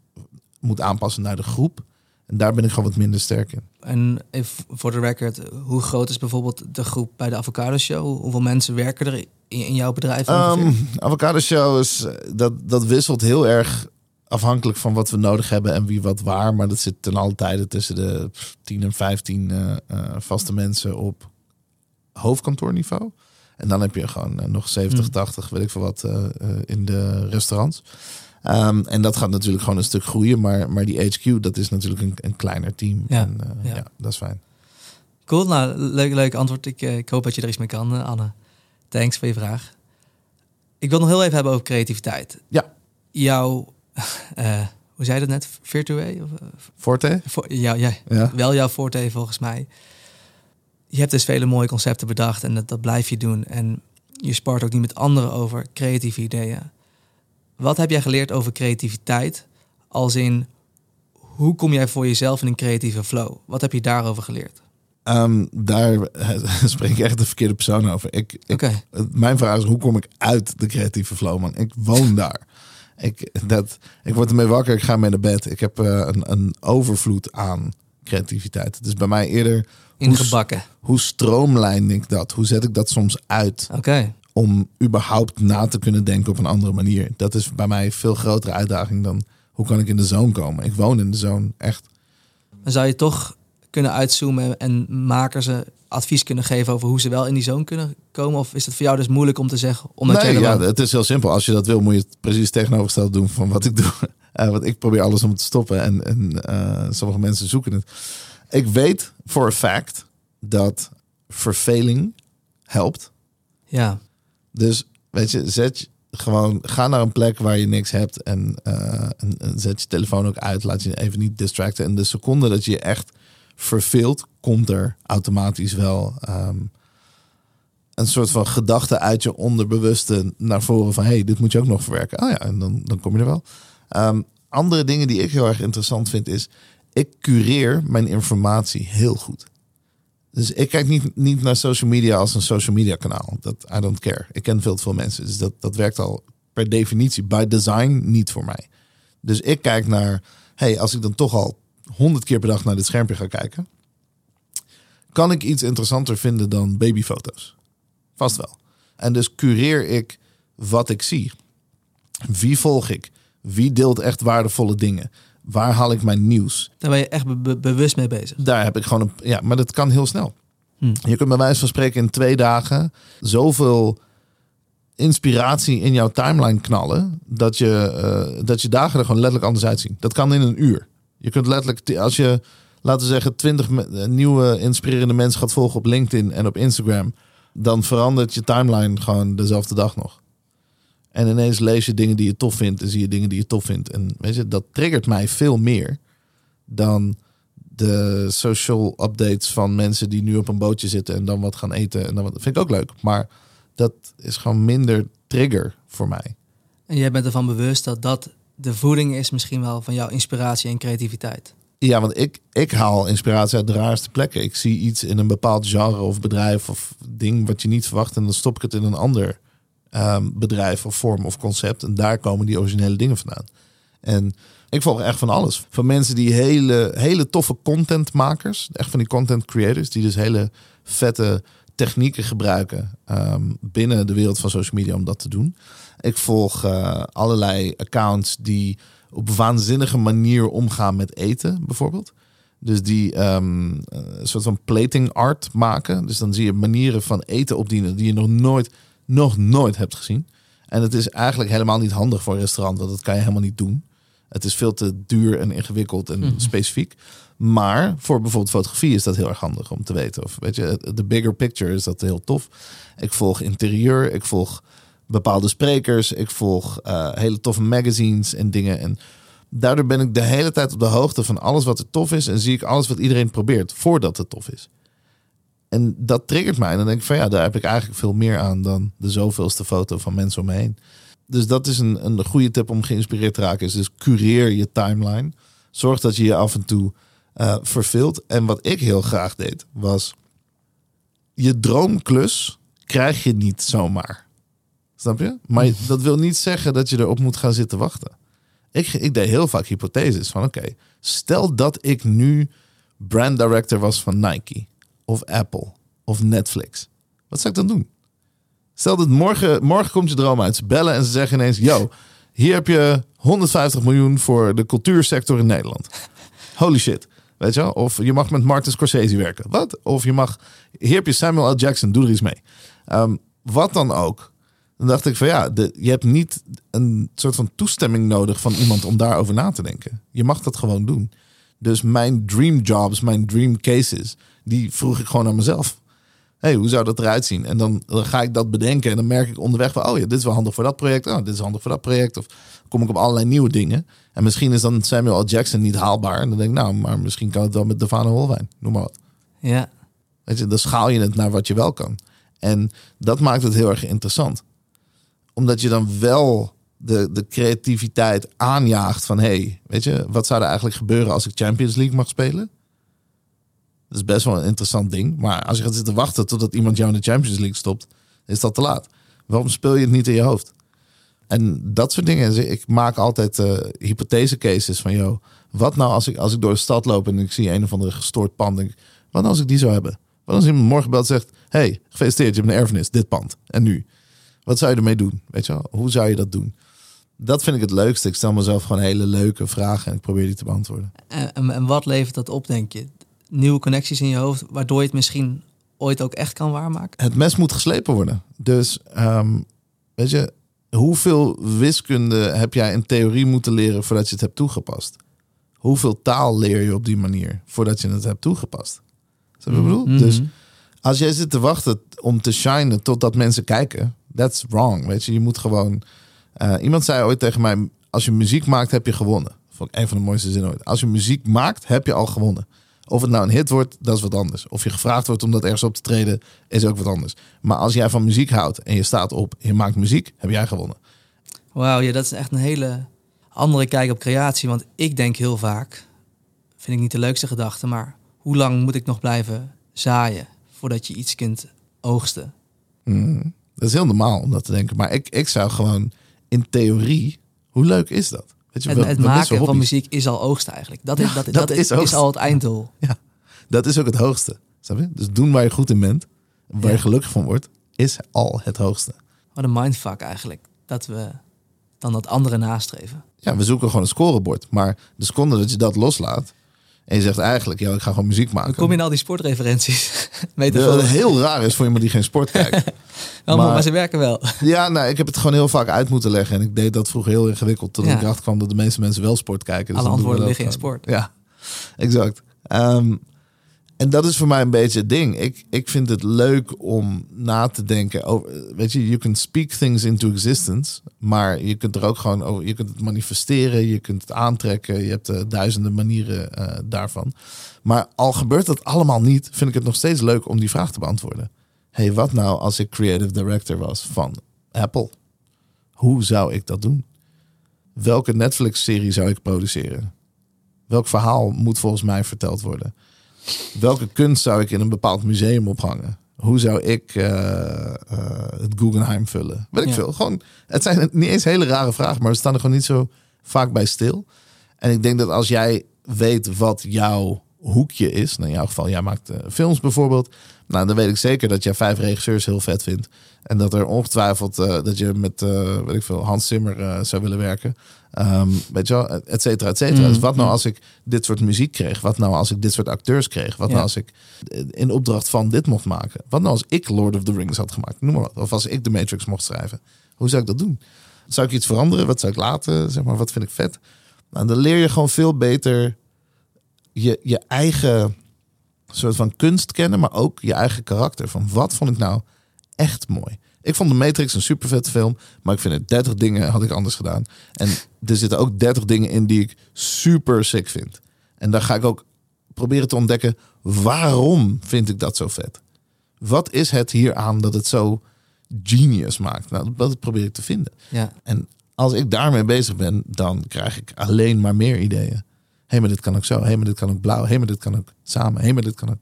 moet aanpassen naar de groep. En daar ben ik gewoon wat minder sterk in. En even voor de record, hoe groot is bijvoorbeeld de groep bij de Avocado Show? Hoeveel mensen werken er in jouw bedrijf? Um, Avocado Show is dat, dat wisselt heel erg afhankelijk van wat we nodig hebben en wie wat waar. Maar dat zit ten alle tijde tussen de 10 en 15 uh, uh, vaste mensen op hoofdkantoorniveau. En dan heb je gewoon eh, nog 70, Mm. 80, weet ik veel wat, eh, eh, in de restaurants. Ehm, en dat gaat natuurlijk gewoon een stuk groeien. Maar, maar die HQ, dat is natuurlijk een, een kleiner team. Ja, En, eh, ja. ja. dat is fijn. Cool, nou, leuk, leuk antwoord. Ik, eh, ik hoop dat je er iets mee kan, eh, Anne. Thanks voor je vraag. Ik wil nog heel even hebben over creativiteit. Ja. Jouw, eh, hoe zei je dat net? Virtueel? Of, eh, Forte? ja, Ja. Wel jouw forte volgens mij. Je hebt dus vele mooie concepten bedacht en dat, dat blijf je doen. En je spart ook niet met anderen over creatieve ideeën. Wat heb jij geleerd over creativiteit? Als in, hoe kom jij voor jezelf in een creatieve flow? Wat heb je daarover geleerd? Ehm, daar spreek ik echt de verkeerde persoon over. Ik. Mijn vraag is, hoe kom ik uit de creatieve flow, man? Ik woon daar. Ik, dat, ik word ermee wakker, ik ga mee naar bed. Ik heb eh, een, een overvloed aan creativiteit. Het is bij mij eerder, hoe, Ingebakken. hoe stroomlijn ik dat? Hoe zet ik dat soms uit Oké. om überhaupt na te kunnen denken op een andere manier? Dat is bij mij een veel grotere uitdaging dan hoe kan ik in de zone komen? Ik woon in de zone, echt. Dan zou je toch kunnen uitzoomen en makers ze advies kunnen geven over hoe ze wel in die zone kunnen komen? Of is het voor jou dus moeilijk om te zeggen? Omdat nee, jij ja, het is heel simpel. Als je dat wil, moet je het precies tegenovergesteld doen van wat ik doe. Eh, want ik probeer alles om te stoppen. En, en eh, sommige mensen zoeken het. Ik weet voor een fact dat verveling helpt. ja. Dus weet je, zet gewoon, ga naar een plek waar je niks hebt. En, eh, en, en zet je telefoon ook uit. Laat je even niet distracten. En de seconde dat je echt verveelt, komt er automatisch wel ehm, een soort van gedachte uit je onderbewuste naar voren van hey, dit moet je ook nog verwerken. Oh ja, en dan, dan kom je er wel. Ehm, andere dingen die ik heel erg interessant vind is, ik cureer mijn informatie heel goed. Dus ik kijk niet, niet naar social media als een social media kanaal. Dat I don't care. Ik ken veel te veel mensen. Dus dat, dat werkt al per definitie, by design, niet voor mij. Dus ik kijk naar, hey, als ik dan toch al honderd keer per dag naar dit schermpje ga kijken, kan ik iets interessanter vinden dan babyfoto's? Vast wel. En dus cureer ik wat ik zie. Wie volg ik? Wie deelt echt waardevolle dingen? Waar haal ik mijn nieuws? Daar ben je echt be- be- bewust mee bezig. Daar heb ik gewoon een. Ja, maar dat kan heel snel. Hm. Je kunt bij wijze van spreken in twee dagen zoveel inspiratie in jouw timeline knallen. Dat je, eh, dat je dagen er gewoon letterlijk anders uitzien. Dat kan in een uur. Je kunt letterlijk, als je, laten zeggen, twintig nieuwe inspirerende mensen gaat volgen op LinkedIn en op Instagram. Dan verandert je timeline gewoon dezelfde dag nog. En ineens lees je dingen die je tof vindt en zie je dingen die je tof vindt. En weet je, dat triggert mij veel meer dan de social updates van mensen die nu op een bootje zitten en dan wat gaan eten. En dan wat, vind ik ook leuk. Maar dat is gewoon minder trigger voor mij. En jij bent ervan bewust dat dat de voeding is misschien wel van jouw inspiratie en creativiteit. Ja, want ik, ik haal inspiratie uit de raarste plekken. Ik zie iets in een bepaald genre of bedrijf of ding wat je niet verwacht. En dan stop ik het in een ander ehm, bedrijf of vorm of concept. En daar komen die originele dingen vandaan. En ik volg echt van alles. Van mensen die hele, hele toffe contentmakers. Echt van die content creators. Die dus hele vette technieken gebruiken ehm, binnen de wereld van social media om dat te doen. Ik volg eh, allerlei accounts die op waanzinnige manier omgaan met eten, bijvoorbeeld. Dus die ehm, een soort van plating art maken. Dus dan zie je manieren van eten opdienen die je nog nooit, nog nooit hebt gezien. En het is eigenlijk helemaal niet handig voor een restaurant, want dat kan je helemaal niet doen. Het is veel te duur en ingewikkeld en Mhm. specifiek. Maar voor bijvoorbeeld fotografie is dat heel erg handig om te weten. Of weet je, de bigger picture is dat heel tof. Ik volg interieur, ik volg bepaalde sprekers, ik volg eh, hele toffe magazines en dingen. En daardoor ben ik de hele tijd op de hoogte van alles wat er tof is. En zie ik alles wat iedereen probeert voordat het tof is. En dat triggert mij. En dan denk ik van ja, daar heb ik eigenlijk veel meer aan dan de zoveelste foto van mensen om me heen. Dus dat is een, een goede tip om geïnspireerd te raken. Is dus cureer je timeline. Zorg dat je je af en toe eh verveelt. En wat ik heel graag deed, was je droomklus krijg je niet zomaar. Snap je? Maar je- dat wil niet zeggen dat je erop moet gaan zitten wachten. Ik, ik deed heel vaak hypotheses van oké, stel dat ik nu brand director was van Nike of Apple of Netflix. Wat zou ik dan doen? Stel dat morgen, morgen komt je droom uit. Ze bellen en ze zeggen ineens: Yo, hier heb je 150 miljoen voor de cultuursector in Nederland. Holy shit. Weet je wel? Of je mag met Martin Scorsese werken. Wat? Of je mag... Hier heb je Samuel L. Jackson, doe er iets mee. Ehm, wat dan ook. Dan dacht ik van ja, de, je hebt niet een soort van toestemming nodig van iemand om daarover na te denken. Je mag dat gewoon doen. Dus mijn dream jobs, mijn dream cases, die vroeg ik gewoon aan mezelf. hey, hoe zou dat eruit zien? En dan, dan ga ik dat bedenken en dan merk ik onderweg van, oh ja, dit is wel handig voor dat project. Oh, dit is handig voor dat project. Of kom ik op allerlei nieuwe dingen. En misschien is dan Samuel L. Jackson niet haalbaar. En dan denk ik, nou, maar misschien kan het wel met Devano Holwijn. Noem maar wat. Ja. Weet je, dan schaal je het naar wat je wel kan. En dat maakt het heel erg interessant. Omdat je dan wel de, de creativiteit aanjaagt van... hey, weet je, wat zou er eigenlijk gebeuren als ik Champions League mag spelen? Dat is best wel een interessant ding. Maar als je gaat zitten wachten totdat iemand jou in de Champions League stopt... is dat te laat. Waarom speel je het niet in je hoofd? En dat soort dingen. Ik maak altijd uh, hypothese cases van... joh, wat nou als ik, als ik door de stad loop en ik zie een of andere gestoord pand... Wat nou als ik die zou hebben? Wat als iemand morgen belt zegt... hey, gefeliciteerd, je hebt een erfenis, dit pand. En nu? Wat zou je ermee doen? Weet je wel? Hoe zou je dat doen? Dat vind ik het leukste. Ik stel mezelf gewoon hele leuke vragen en ik probeer die te beantwoorden. En, en, en wat levert dat op, denk je? Nieuwe connecties in je hoofd, waardoor je het misschien ooit ook echt kan waarmaken? Het mes moet geslepen worden. Dus um, weet je, hoeveel wiskunde heb jij in theorie moeten leren voordat je het hebt toegepast? Hoeveel taal leer je op die manier voordat je het hebt toegepast? Dat ik bedoel? Mhm. Dus als jij zit te wachten om te shinen totdat mensen kijken, that's wrong. Weet je, je moet gewoon. Uh, iemand zei ooit tegen mij: als je muziek maakt, heb je gewonnen. Vond ik een van de mooiste zinnen ooit. Als je muziek maakt, heb je al gewonnen. Of het nou een hit wordt, dat is wat anders. Of je gevraagd wordt om dat ergens op te treden, is ook wat anders. Maar als jij van muziek houdt en je staat op en je maakt muziek, heb jij gewonnen. Wauw, ja, dat is echt een hele andere kijk op creatie. Want ik denk heel vaak, vind ik niet de leukste gedachte, maar hoe lang moet ik nog blijven zaaien voordat je iets kunt oogsten? Mm, dat is heel normaal om dat te denken. Maar ik, ik zou gewoon in theorie, hoe leuk is dat? Weet je, het, het maken van muziek is al oogsten eigenlijk. Dat, is, Ja, dat, dat dat, is al het einddoel. Ja, dat is ook het hoogste. Snap je? Dus doen waar je goed in bent, waar Ja. je gelukkig van wordt, is al het hoogste. Wat een mindfuck eigenlijk. Dat we dan dat andere nastreven. Ja, we zoeken gewoon een scorebord. Maar de seconde dat je dat loslaat en je zegt eigenlijk, ja, ik ga gewoon muziek maken. Kom je in al die sportreferenties. Weet Dat heel raar is voor iemand die geen sport kijkt. maar, maar- ze werken wel. ja, nou, ik heb het gewoon heel vaak uit moeten leggen. En ik deed dat vroeger heel ingewikkeld. Totdat Ja. ik erachter kwam dat de meeste mensen wel sport kijken. Dus Alle antwoorden liggen in sport. Ja, exact. Ehm, en dat is voor mij een beetje het ding. Ik, ik vind het leuk om na te denken over. Weet je, you can speak things into existence. Maar je kunt er ook gewoon over. Je kunt het manifesteren, je kunt het aantrekken. Je hebt eh, duizenden manieren eh, daarvan. Maar al gebeurt dat allemaal niet, vind ik het nog steeds leuk om die vraag te beantwoorden. hey, wat nou als ik creative director was van Apple? Hoe zou ik dat doen? Welke Netflix-serie zou ik produceren? Welk verhaal moet volgens mij verteld worden? Welke kunst zou ik in een bepaald museum ophangen? Hoe zou ik eh, eh, het Guggenheim vullen? Weet ik Ja. veel. Gewoon, het zijn niet eens hele rare vragen, maar we staan er gewoon niet zo vaak bij stil. En ik denk dat als jij weet wat jouw hoekje is, nou in jouw geval, jij maakt eh, films bijvoorbeeld, nou dan weet ik zeker dat jij vijf regisseurs heel vet vindt. En dat er ongetwijfeld dat je met, weet ik veel, Hans Zimmer zou willen werken. Ehm, weet je wel, et cetera, et cetera. Mm, Dus wat nou mm. als ik dit soort muziek kreeg? Wat nou als ik dit soort acteurs kreeg? Wat Ja. nou als ik in opdracht van dit mocht maken? Wat nou als ik Lord of the Rings had gemaakt? Noem maar wat. Of als ik de Matrix mocht schrijven. Hoe zou ik dat doen? Zou ik iets veranderen? Wat zou ik laten? Zeg maar, wat vind ik vet? Nou, dan leer je gewoon veel beter je, je eigen soort van kunst kennen, maar ook je eigen karakter. Van wat vond ik nou echt mooi? Ik vond de Matrix een super vette film, maar ik vind het 30 dingen had ik anders gedaan. En er zitten ook 30 dingen in die ik super sick vind. En daar ga ik ook proberen te ontdekken waarom vind ik dat zo vet? Wat is het hier aan dat het zo genius maakt? Nou, dat probeer ik te vinden. Ja. En als ik daarmee bezig ben, dan krijg ik alleen maar meer ideeën. Hé, hey, maar dit kan ook zo. Hé, hey, maar dit kan ook blauw. Hé, hey, maar dit kan ook samen. Hé, hey, maar dit kan ook...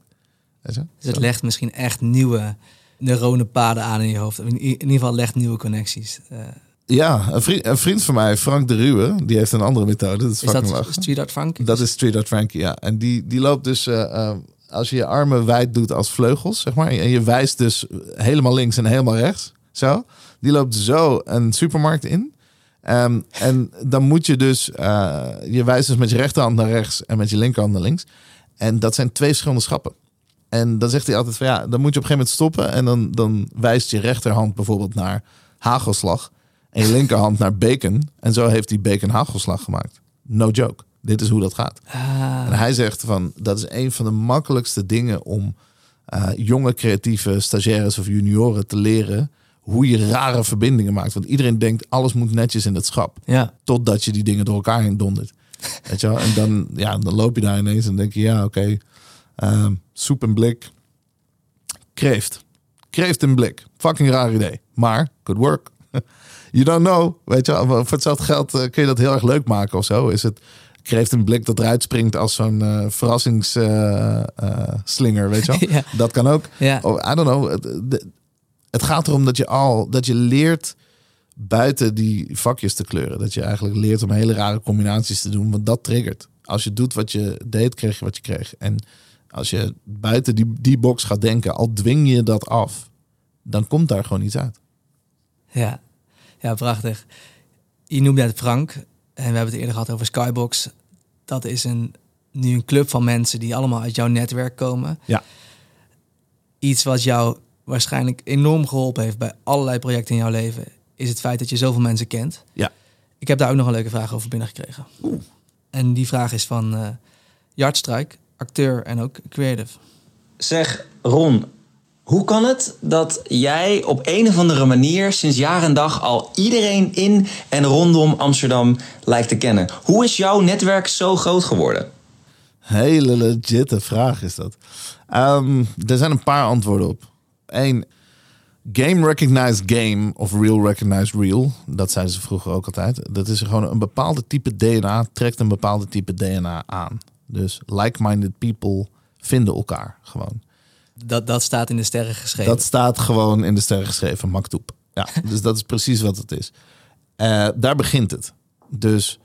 Dus het legt misschien echt nieuwe neuronenpaden aan in je hoofd. In, ieder geval legt nieuwe connecties. Eh, Ja, een vriend, een vriend van mij, Frank de Ruwe, die heeft een andere methode. Dat is, is dat. Street Art Funk? Dat is Street Art Frankie, ja. En die, die loopt dus, eh, eh, als je je armen wijd doet als vleugels, zeg maar. En je wijst dus helemaal links en helemaal rechts. Zo. Die loopt zo een supermarkt in. Ehm, en dan moet je dus, je wijst dus met je rechterhand naar rechts en met je linkerhand naar links. En dat zijn twee verschillende schappen. En dan zegt hij altijd van ja, dan moet je op een gegeven moment stoppen. En dan, dan wijst je rechterhand bijvoorbeeld naar hagelslag. En je linkerhand naar bacon. En zo heeft hij bacon hagelslag gemaakt. No joke. Dit is hoe dat gaat. Ah, En hij zegt van dat is een van de makkelijkste dingen om eh, jonge creatieve stagiaires of junioren te leren hoe je rare verbindingen maakt. Want iedereen denkt alles moet netjes in het schap. ja. Totdat je die dingen door elkaar heen dondert. Weet je wel? En dan, ja, dan loop je daar ineens en denk je, ja, oké. Ehm, soep en blik. Kreeft. Kreeft en blik. Fucking raar idee. Maar, good work. You don't know. Weet je? Voor hetzelfde geld eh, kun je dat heel erg leuk maken of zo. Is het kreeft een blik dat eruit springt als zo'n eh verrassingsslinger, weet je wel? Ja. Dat kan ook. Ja. Oh, I don't know. Het, de- het gaat erom dat je al dat je leert buiten die vakjes te kleuren. Dat je eigenlijk leert om hele rare combinaties te doen, want dat triggert. Als je doet wat je deed, kreeg je wat je kreeg. En als je buiten die, die box gaat denken, al dwing je dat af, dan komt daar gewoon iets uit. Ja. ja, prachtig. Je noemde net Frank. En we hebben het eerder gehad over Skybox. Dat is een, nu een club van mensen die allemaal uit jouw netwerk komen. Ja. Iets wat jou waarschijnlijk enorm geholpen heeft bij allerlei projecten in jouw leven... is het feit dat je zoveel mensen kent. Ja. Ik heb daar ook nog een leuke vraag over binnengekregen. En die vraag is van eh Jart Struik, acteur en ook creative. Zeg, Ron, hoe kan het dat jij op een of andere manier sinds jaar en dag al iedereen in en rondom Amsterdam lijkt te kennen? Hoe is jouw netwerk zo groot geworden? Hele legitte vraag is dat. Ehm, er zijn een paar antwoorden op. Eén, game recognized game of real recognized real. Dat zeiden ze vroeger ook altijd. Dat is gewoon een bepaalde type DNA trekt een bepaalde type DNA aan. Dus like-minded people vinden elkaar gewoon. Dat, dat staat in de sterren geschreven. Dat staat gewoon in de sterren geschreven, maktoep. Ja, dus dat is precies wat het is. Eh, daar begint het. Dus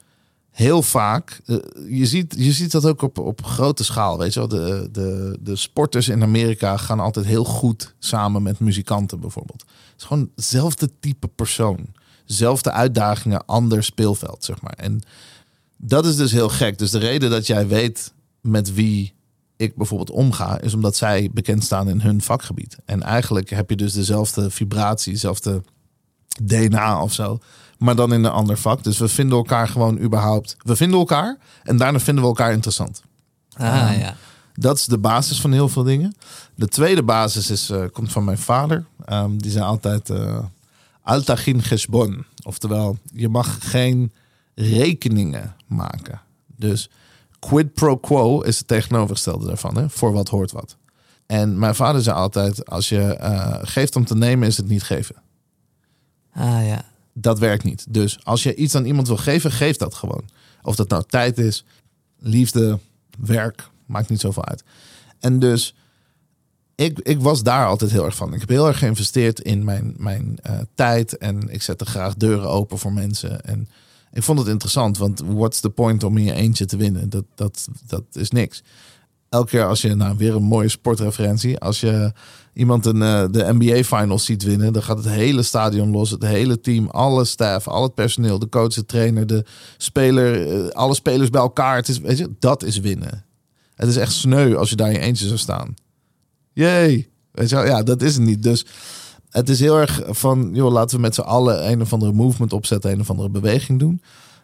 heel vaak, eh, je, ziet, je ziet dat ook op, op grote schaal. Weet je wel, de, de, de sporters in Amerika gaan altijd heel goed samen met muzikanten bijvoorbeeld. Het is gewoon hetzelfde type persoon. Zelfde uitdagingen, ander speelveld, zeg maar. En dat is dus heel gek. Dus de reden dat jij weet met wie ik bijvoorbeeld omga, is omdat zij bekend staan in hun vakgebied. En eigenlijk heb je dus dezelfde vibratie, dezelfde DNA of zo, maar dan in een ander vak. Dus we vinden elkaar gewoon überhaupt. We vinden elkaar en daarna vinden we elkaar interessant. Ah, ja. Dat is de basis van heel veel dingen. De tweede basis is, eh, komt van mijn vader. Ehm, die zei altijd uh, altagin gesbon. Oftewel, je mag geen rekeningen maken. Dus quid pro quo is het tegenovergestelde daarvan. Hè? Voor wat hoort wat. En mijn vader zei altijd, als je eh, geeft om te nemen, is het niet geven. Ah, ja. Dat werkt niet. Dus als je iets aan iemand wil geven, geef dat gewoon. Of dat nou tijd is, liefde, werk, maakt niet zoveel uit. En dus, ik, ik was daar altijd heel erg van. Ik heb heel erg geïnvesteerd in mijn, mijn eh, tijd en ik zette graag deuren open voor mensen. En ik vond het interessant, want what's the point om in je eentje te winnen? Dat, dat, dat is niks. Elke keer als je, nou weer een mooie sportreferentie, als je iemand een, eh, de NBA Finals ziet winnen, dan gaat het hele stadion los, het hele team, alle staff, al het personeel, de coach, de trainer, de speler, eh, alle spelers bij elkaar. Het is, weet je, dat is winnen. Het is echt sneu als je daar in je eentje zou staan. Jee, weet je wel, ja, dat is het niet. Dus het is heel erg van, joh, laten we met z'n allen een of andere movement opzetten, een of andere beweging doen.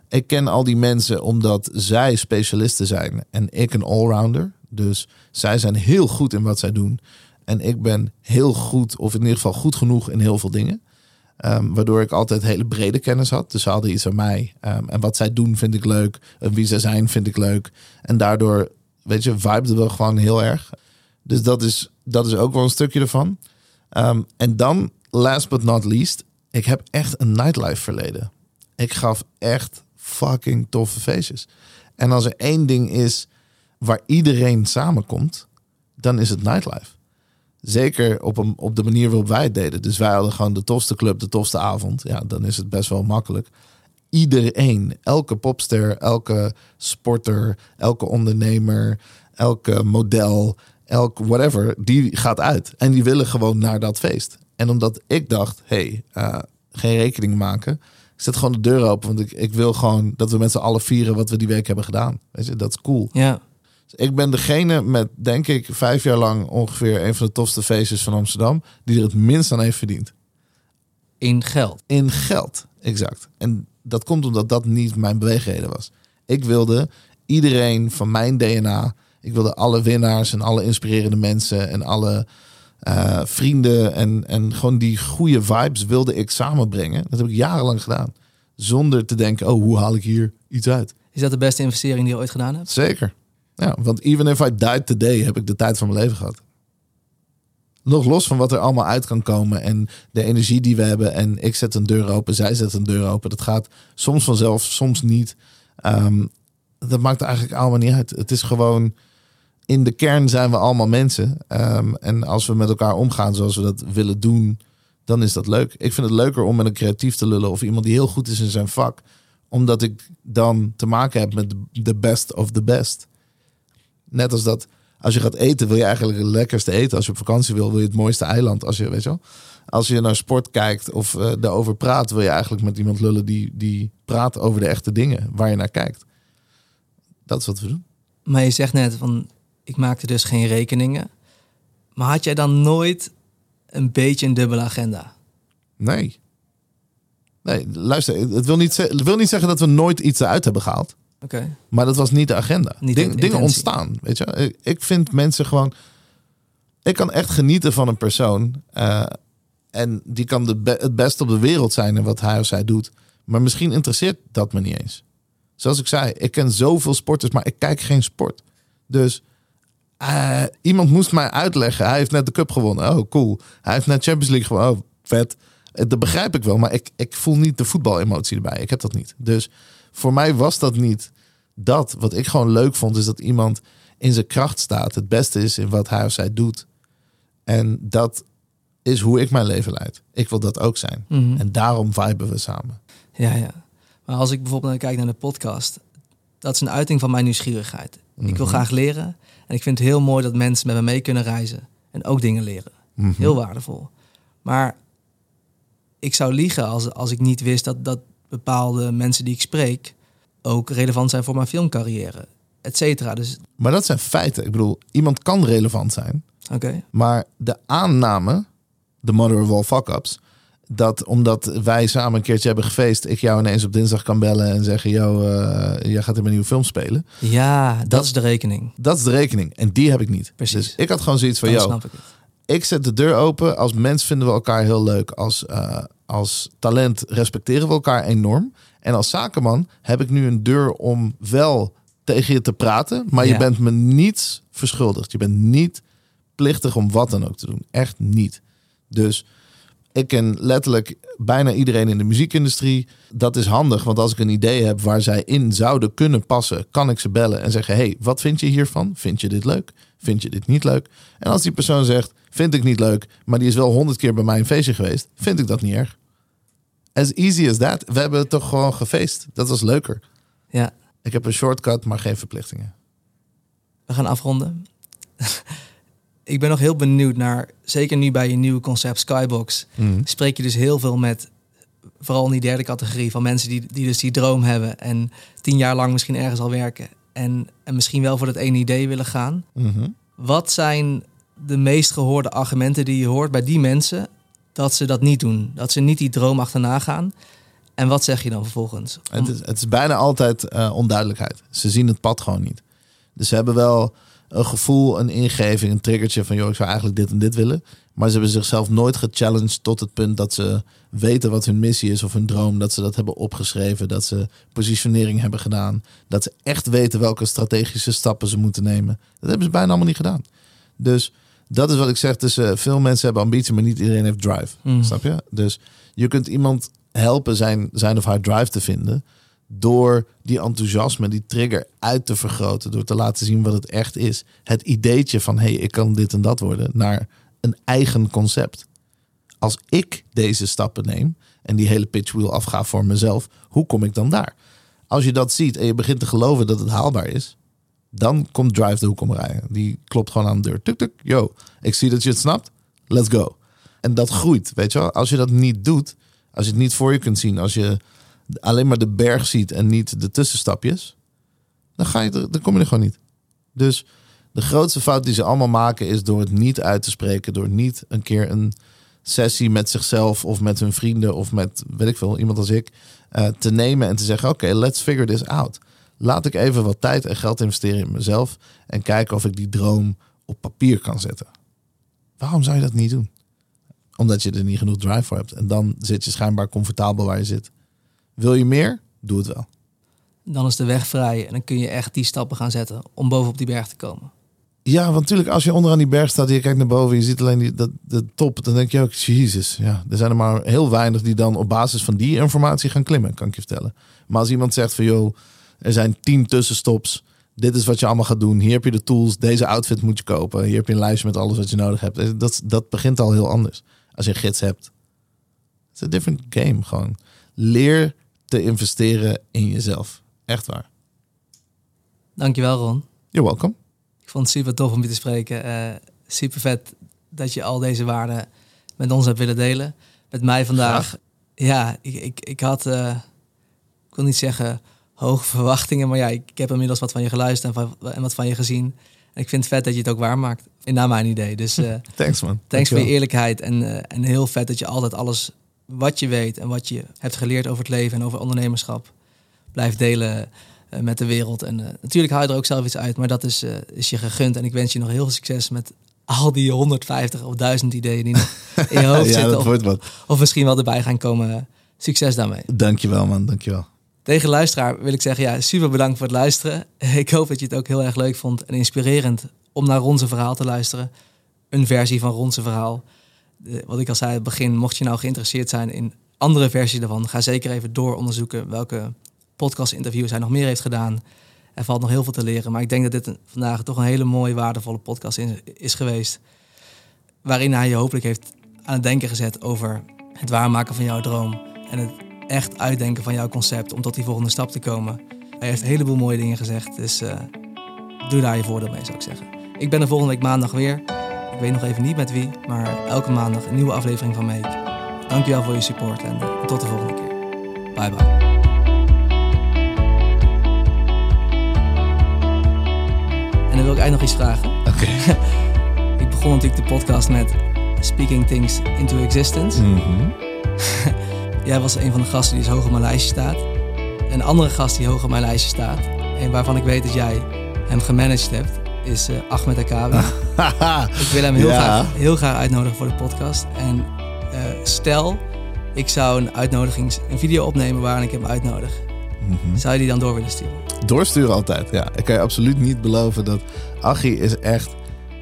Ik ken al die mensen omdat zij specialisten zijn en ik een allrounder. Dus zij zijn heel goed in wat zij doen. En ik ben heel goed, of in ieder geval goed genoeg in heel veel dingen. Ehm, waardoor ik altijd hele brede kennis had. Dus ze hadden iets aan mij. Ehm, en wat zij doen vind ik leuk. En wie zij zijn vind ik leuk. En daardoor, weet je, vibeden we gewoon heel erg. Dus dat is, dat is ook wel een stukje ervan. Ehm, en dan, last but not least, ik heb echt een nightlife verleden. Ik gaf echt fucking toffe feestjes. En als er één ding is waar iedereen samenkomt, dan is het nightlife. Zeker op, een, op de manier waarop wij het deden. Dus wij hadden gewoon de tofste club, de tofste avond. Ja, dan is het best wel makkelijk. Iedereen, elke popster, elke sporter, elke ondernemer, elke model, elk whatever, die gaat uit. En die willen gewoon naar dat feest. En omdat ik dacht, hey, uh, geen rekening maken. Ik zet gewoon de deur open, want ik, ik wil gewoon dat we met z'n allen vieren wat we die week hebben gedaan. Weet je, dat is cool. Ja. Ik ben degene met, denk ik, vijf jaar lang ongeveer een van de tofste feestjes van Amsterdam. die er het minst aan heeft verdiend. In geld. In geld, exact. En dat komt omdat dat niet mijn beweegreden was. Ik wilde iedereen van mijn DNA. Ik wilde alle winnaars en alle inspirerende mensen en alle eh, vrienden en, en gewoon die goede vibes wilde ik samenbrengen. Dat heb ik jarenlang gedaan. Zonder te denken, oh, hoe haal ik hier iets uit? Is dat de beste investering die je ooit gedaan hebt? Zeker. Ja, want even if I died today, heb ik de tijd van mijn leven gehad. Nog los van wat er allemaal uit kan komen en de energie die we hebben. En ik zet een deur open, zij zet een deur open. Dat gaat soms vanzelf, soms niet. Ehm, dat maakt eigenlijk allemaal niet uit. Het is gewoon, in de kern zijn we allemaal mensen. Ehm, en als we met elkaar omgaan zoals we dat willen doen, dan is dat leuk. Ik vind het leuker om met een creatief te lullen of iemand die heel goed is in zijn vak. Omdat ik dan te maken heb met de best of the best. Net als dat als je gaat eten, wil je eigenlijk het lekkerste eten. Als je op vakantie wil, wil je het mooiste eiland. Als je, weet wel, als je naar sport kijkt of uh, daarover praat, wil je eigenlijk met iemand lullen die, die praat over de echte dingen waar je naar kijkt. Dat is wat we doen. Maar je zegt net van, ik maakte dus geen rekeningen. Maar had jij dan nooit een beetje een dubbele agenda? Nee. Nee, luister, het wil niet, het wil niet zeggen dat we nooit iets eruit hebben gehaald. Oké. Maar dat was niet de agenda. Niet Ding- de dingen ontstaan. Weet je? Ik, vind mensen gewoon. Ik kan echt genieten van een persoon. eh, en die kan de be- het beste op de wereld zijn in wat hij of zij doet. Maar misschien interesseert dat me niet eens. Zoals ik zei, ik ken zoveel sporters, maar ik kijk geen sport. Dus eh, iemand moest mij uitleggen. Hij heeft net de cup gewonnen. Oh, cool. Hij heeft net Champions League gewonnen. Oh, vet. Eh, Dat begrijp ik wel, maar ik, ik voel niet de voetbalemotie erbij. Ik heb dat niet. Dus voor mij was dat niet dat. Wat ik gewoon leuk vond, is dat iemand in zijn kracht staat. Het beste is in wat hij of zij doet. En dat is hoe ik mijn leven leid. Ik wil dat ook zijn. Mhm. En daarom viben we samen. Ja, ja. Maar als ik bijvoorbeeld kijk naar de podcast, dat is een uiting van mijn nieuwsgierigheid. Ik wil graag leren en ik vind het heel mooi dat mensen met me mee kunnen reizen en ook dingen leren. Heel waardevol. Maar ik zou liegen als, als ik niet wist dat, dat bepaalde mensen die ik spreek ook relevant zijn voor mijn filmcarrière, et cetera. Dus Maar dat zijn feiten. Ik bedoel, iemand kan relevant zijn. oké, Maar de aanname, de mother of all fuck-ups... dat omdat wij samen een keertje hebben gefeest... ik jou ineens op dinsdag kan bellen en zeggen... yo, eh, jij gaat in mijn nieuwe film spelen. ja, dat, Dat- is de rekening. Dat is de rekening. En die heb ik niet. Precies. Dus ik had gewoon zoiets van... Yo, snap ik het. ik zet de deur open. Als mens vinden we elkaar heel leuk. Als, eh, als talent respecteren we elkaar enorm. En als zakenman heb ik nu een deur om wel tegen je te praten. Maar je bent me niets verschuldigd. Je bent niet plichtig om wat dan ook te doen. Echt niet. Dus ik ken letterlijk bijna iedereen in de muziekindustrie. Dat is handig, want als ik een idee heb waar zij in zouden kunnen passen, kan ik ze bellen en zeggen: Hey, wat vind je hiervan? Vind je dit leuk? Vind je dit niet leuk? En als die persoon zegt: Vind ik niet leuk, maar die is wel honderd keer bij mij een feestje geweest, vind ik dat niet erg. As easy as that. We hebben het toch gewoon gefeest. Dat was leuker. Ja, Ik heb een shortcut, maar geen verplichtingen. we gaan afronden. ik ben nog heel benieuwd naar, zeker nu bij je nieuwe concept Skybox, spreek je dus heel veel met, vooral in die derde categorie, van mensen die, die dus die droom hebben en tien jaar lang misschien ergens al werken en, en misschien wel voor dat ene idee willen gaan. Mhm. Wat zijn de meest gehoorde argumenten die je hoort bij die mensen dat ze dat niet doen? Dat ze niet die droom achterna gaan? En wat zeg je dan vervolgens? Om- Het is, het is bijna altijd eh, onduidelijkheid. Ze zien het pad gewoon niet. Dus ze hebben wel een gevoel, een ingeving, een triggertje van... joh, ik zou eigenlijk dit en dit willen. Maar ze hebben zichzelf nooit gechallenged tot het punt dat ze weten wat hun missie is of hun droom. Dat ze dat hebben opgeschreven, dat ze positionering hebben gedaan. Dat ze echt weten welke strategische stappen ze moeten nemen. Dat hebben ze bijna allemaal niet gedaan. Dus dat is wat ik zeg. Dus, eh, veel mensen hebben ambitie, maar niet iedereen heeft drive. Mm. Snap je? Dus je kunt iemand helpen zijn, zijn of haar drive te vinden. Door die enthousiasme, die trigger uit te vergroten. Door te laten zien wat het echt is. Het ideetje van, hé, hey, ik kan dit en dat worden. Naar een eigen concept. Als ik deze stappen neem en die hele pitchwheel afga voor mezelf. Hoe kom ik dan daar? Als je dat ziet en je begint te geloven dat het haalbaar is. Dan komt Drive de hoek omrijden. Die klopt gewoon aan de deur. Tuk, tuk, yo. Ik zie dat je het snapt. Let's go. En dat groeit, weet je wel. Als je dat niet doet, als je het niet voor je kunt zien, als je alleen maar de berg ziet en niet de tussenstapjes, dan, ga je dan kom je er gewoon niet. Dus de grootste fout die ze allemaal maken is door het niet uit te spreken. Door niet een keer een sessie met zichzelf of met hun vrienden of met, weet ik veel, iemand als ik, eh, te nemen en te zeggen: Oké, let's figure this out. Laat ik even wat tijd en geld investeren in mezelf en kijken of ik die droom op papier kan zetten. Waarom zou je dat niet doen? Omdat je er niet genoeg drive voor hebt. En dan zit je schijnbaar comfortabel waar je zit. Wil je meer? Doe het wel. Dan is de weg vrij en dan kun je echt die stappen gaan zetten om bovenop die berg te komen. Ja, want natuurlijk als je onderaan die berg staat en je kijkt naar boven... je ziet alleen die, dat, de top, dan denk je ook... Jezus, ja, er zijn er maar heel weinig die dan op basis van die informatie gaan klimmen, kan ik je vertellen. Maar als iemand zegt van, joh, er zijn tien tussenstops... dit is wat je allemaal gaat doen, hier heb je de tools... deze outfit moet je kopen, hier heb je een lijstje met alles wat je nodig hebt. Dat, dat begint al heel anders als je een gids hebt. Het is een different game gewoon. Leer te investeren in jezelf. Echt waar. Dankjewel Ron. You're welcome. Ik vond het super tof om je te spreken. Uh, super vet dat je al deze waarden met ons hebt willen delen. Met mij vandaag. Graag. Ja, ik, ik, ik had, uh, ik wil niet zeggen hoge verwachtingen, maar ja, ik, ik heb inmiddels wat van je geluisterd en, van, en wat van je gezien. En ik vind het vet dat je het ook waarmaakt. Naar mijn idee. Dus uh, thanks man. Thanks voor je eerlijkheid. En, en heel vet dat je altijd alles wat je weet en wat je hebt geleerd over het leven en over ondernemerschap blijft delen uh, met de wereld. En natuurlijk haal je er ook zelf iets uit, maar dat is, is je gegund. En ik wens je nog heel veel succes met al die 150 of 1000 ideeën die in je hoofd ja, zitten. Of, of misschien wel erbij gaan komen. Succes daarmee. Dankjewel man, dankjewel. Tegen luisteraar wil ik zeggen, ja, super bedankt voor het luisteren. Ik hoop dat je het ook heel erg leuk vond en inspirerend om naar Ronse verhaal te luisteren. Een versie van Ronse verhaal. De, wat ik al zei aan het begin, mocht je nou geïnteresseerd zijn in andere versies daarvan, ga zeker even door onderzoeken welke podcast-interviews hij nog meer heeft gedaan. Er valt nog heel veel te leren, maar ik denk dat dit vandaag toch een hele mooie, waardevolle podcast is, geweest. Waarin hij je hopelijk heeft aan het denken gezet over het waarmaken van jouw droom en het echt uitdenken van jouw concept om tot die volgende stap te komen. Hij heeft een heleboel mooie dingen gezegd, dus uh, doe daar je voordeel mee, zou ik zeggen. Ik ben er volgende week maandag weer. Ik weet nog even niet met wie, maar elke maandag een nieuwe aflevering van Make. Dankjewel voor je support en uh, tot de volgende keer. Bye bye. En dan wil ik eigenlijk nog iets vragen. Oké. Okay. ik begon natuurlijk de podcast met Speaking Things into Existence. Mm -hmm. Jij was een van de gasten die dus hoog op mijn lijstje staat. Een andere gast die hoog op mijn lijstje staat. En waarvan ik weet dat jij hem gemanaged hebt, is uh, Ahmed Akabi. ik wil hem heel, ja. graag, heel graag uitnodigen voor de podcast. En uh, stel, ik zou een uitnodiging, een video opnemen waarin ik hem uitnodig. Mm -hmm. Zou je die dan door willen sturen? Doorsturen altijd, ja. Ik kan je absoluut niet beloven dat Achie is echt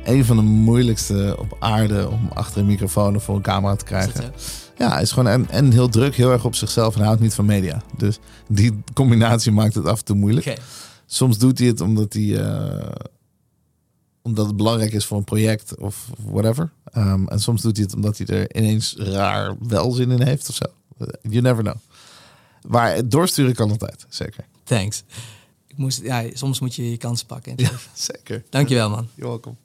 een van de moeilijkste op aarde om achter een microfoon of voor een camera te krijgen. Ja, hij is gewoon en, en heel druk, heel erg op zichzelf en houdt niet van media. Dus die combinatie maakt het af en toe moeilijk. Okay. Soms doet hij het omdat hij uh, omdat het belangrijk is voor een project of whatever. Um, en soms doet hij het omdat hij er ineens raar wel zin in heeft of zo. You never know. Maar doorsturen kan altijd, zeker. Thanks. Ik moest, ja, soms moet je je kans pakken. Ja, zeker. Dankjewel, man. You're welcome.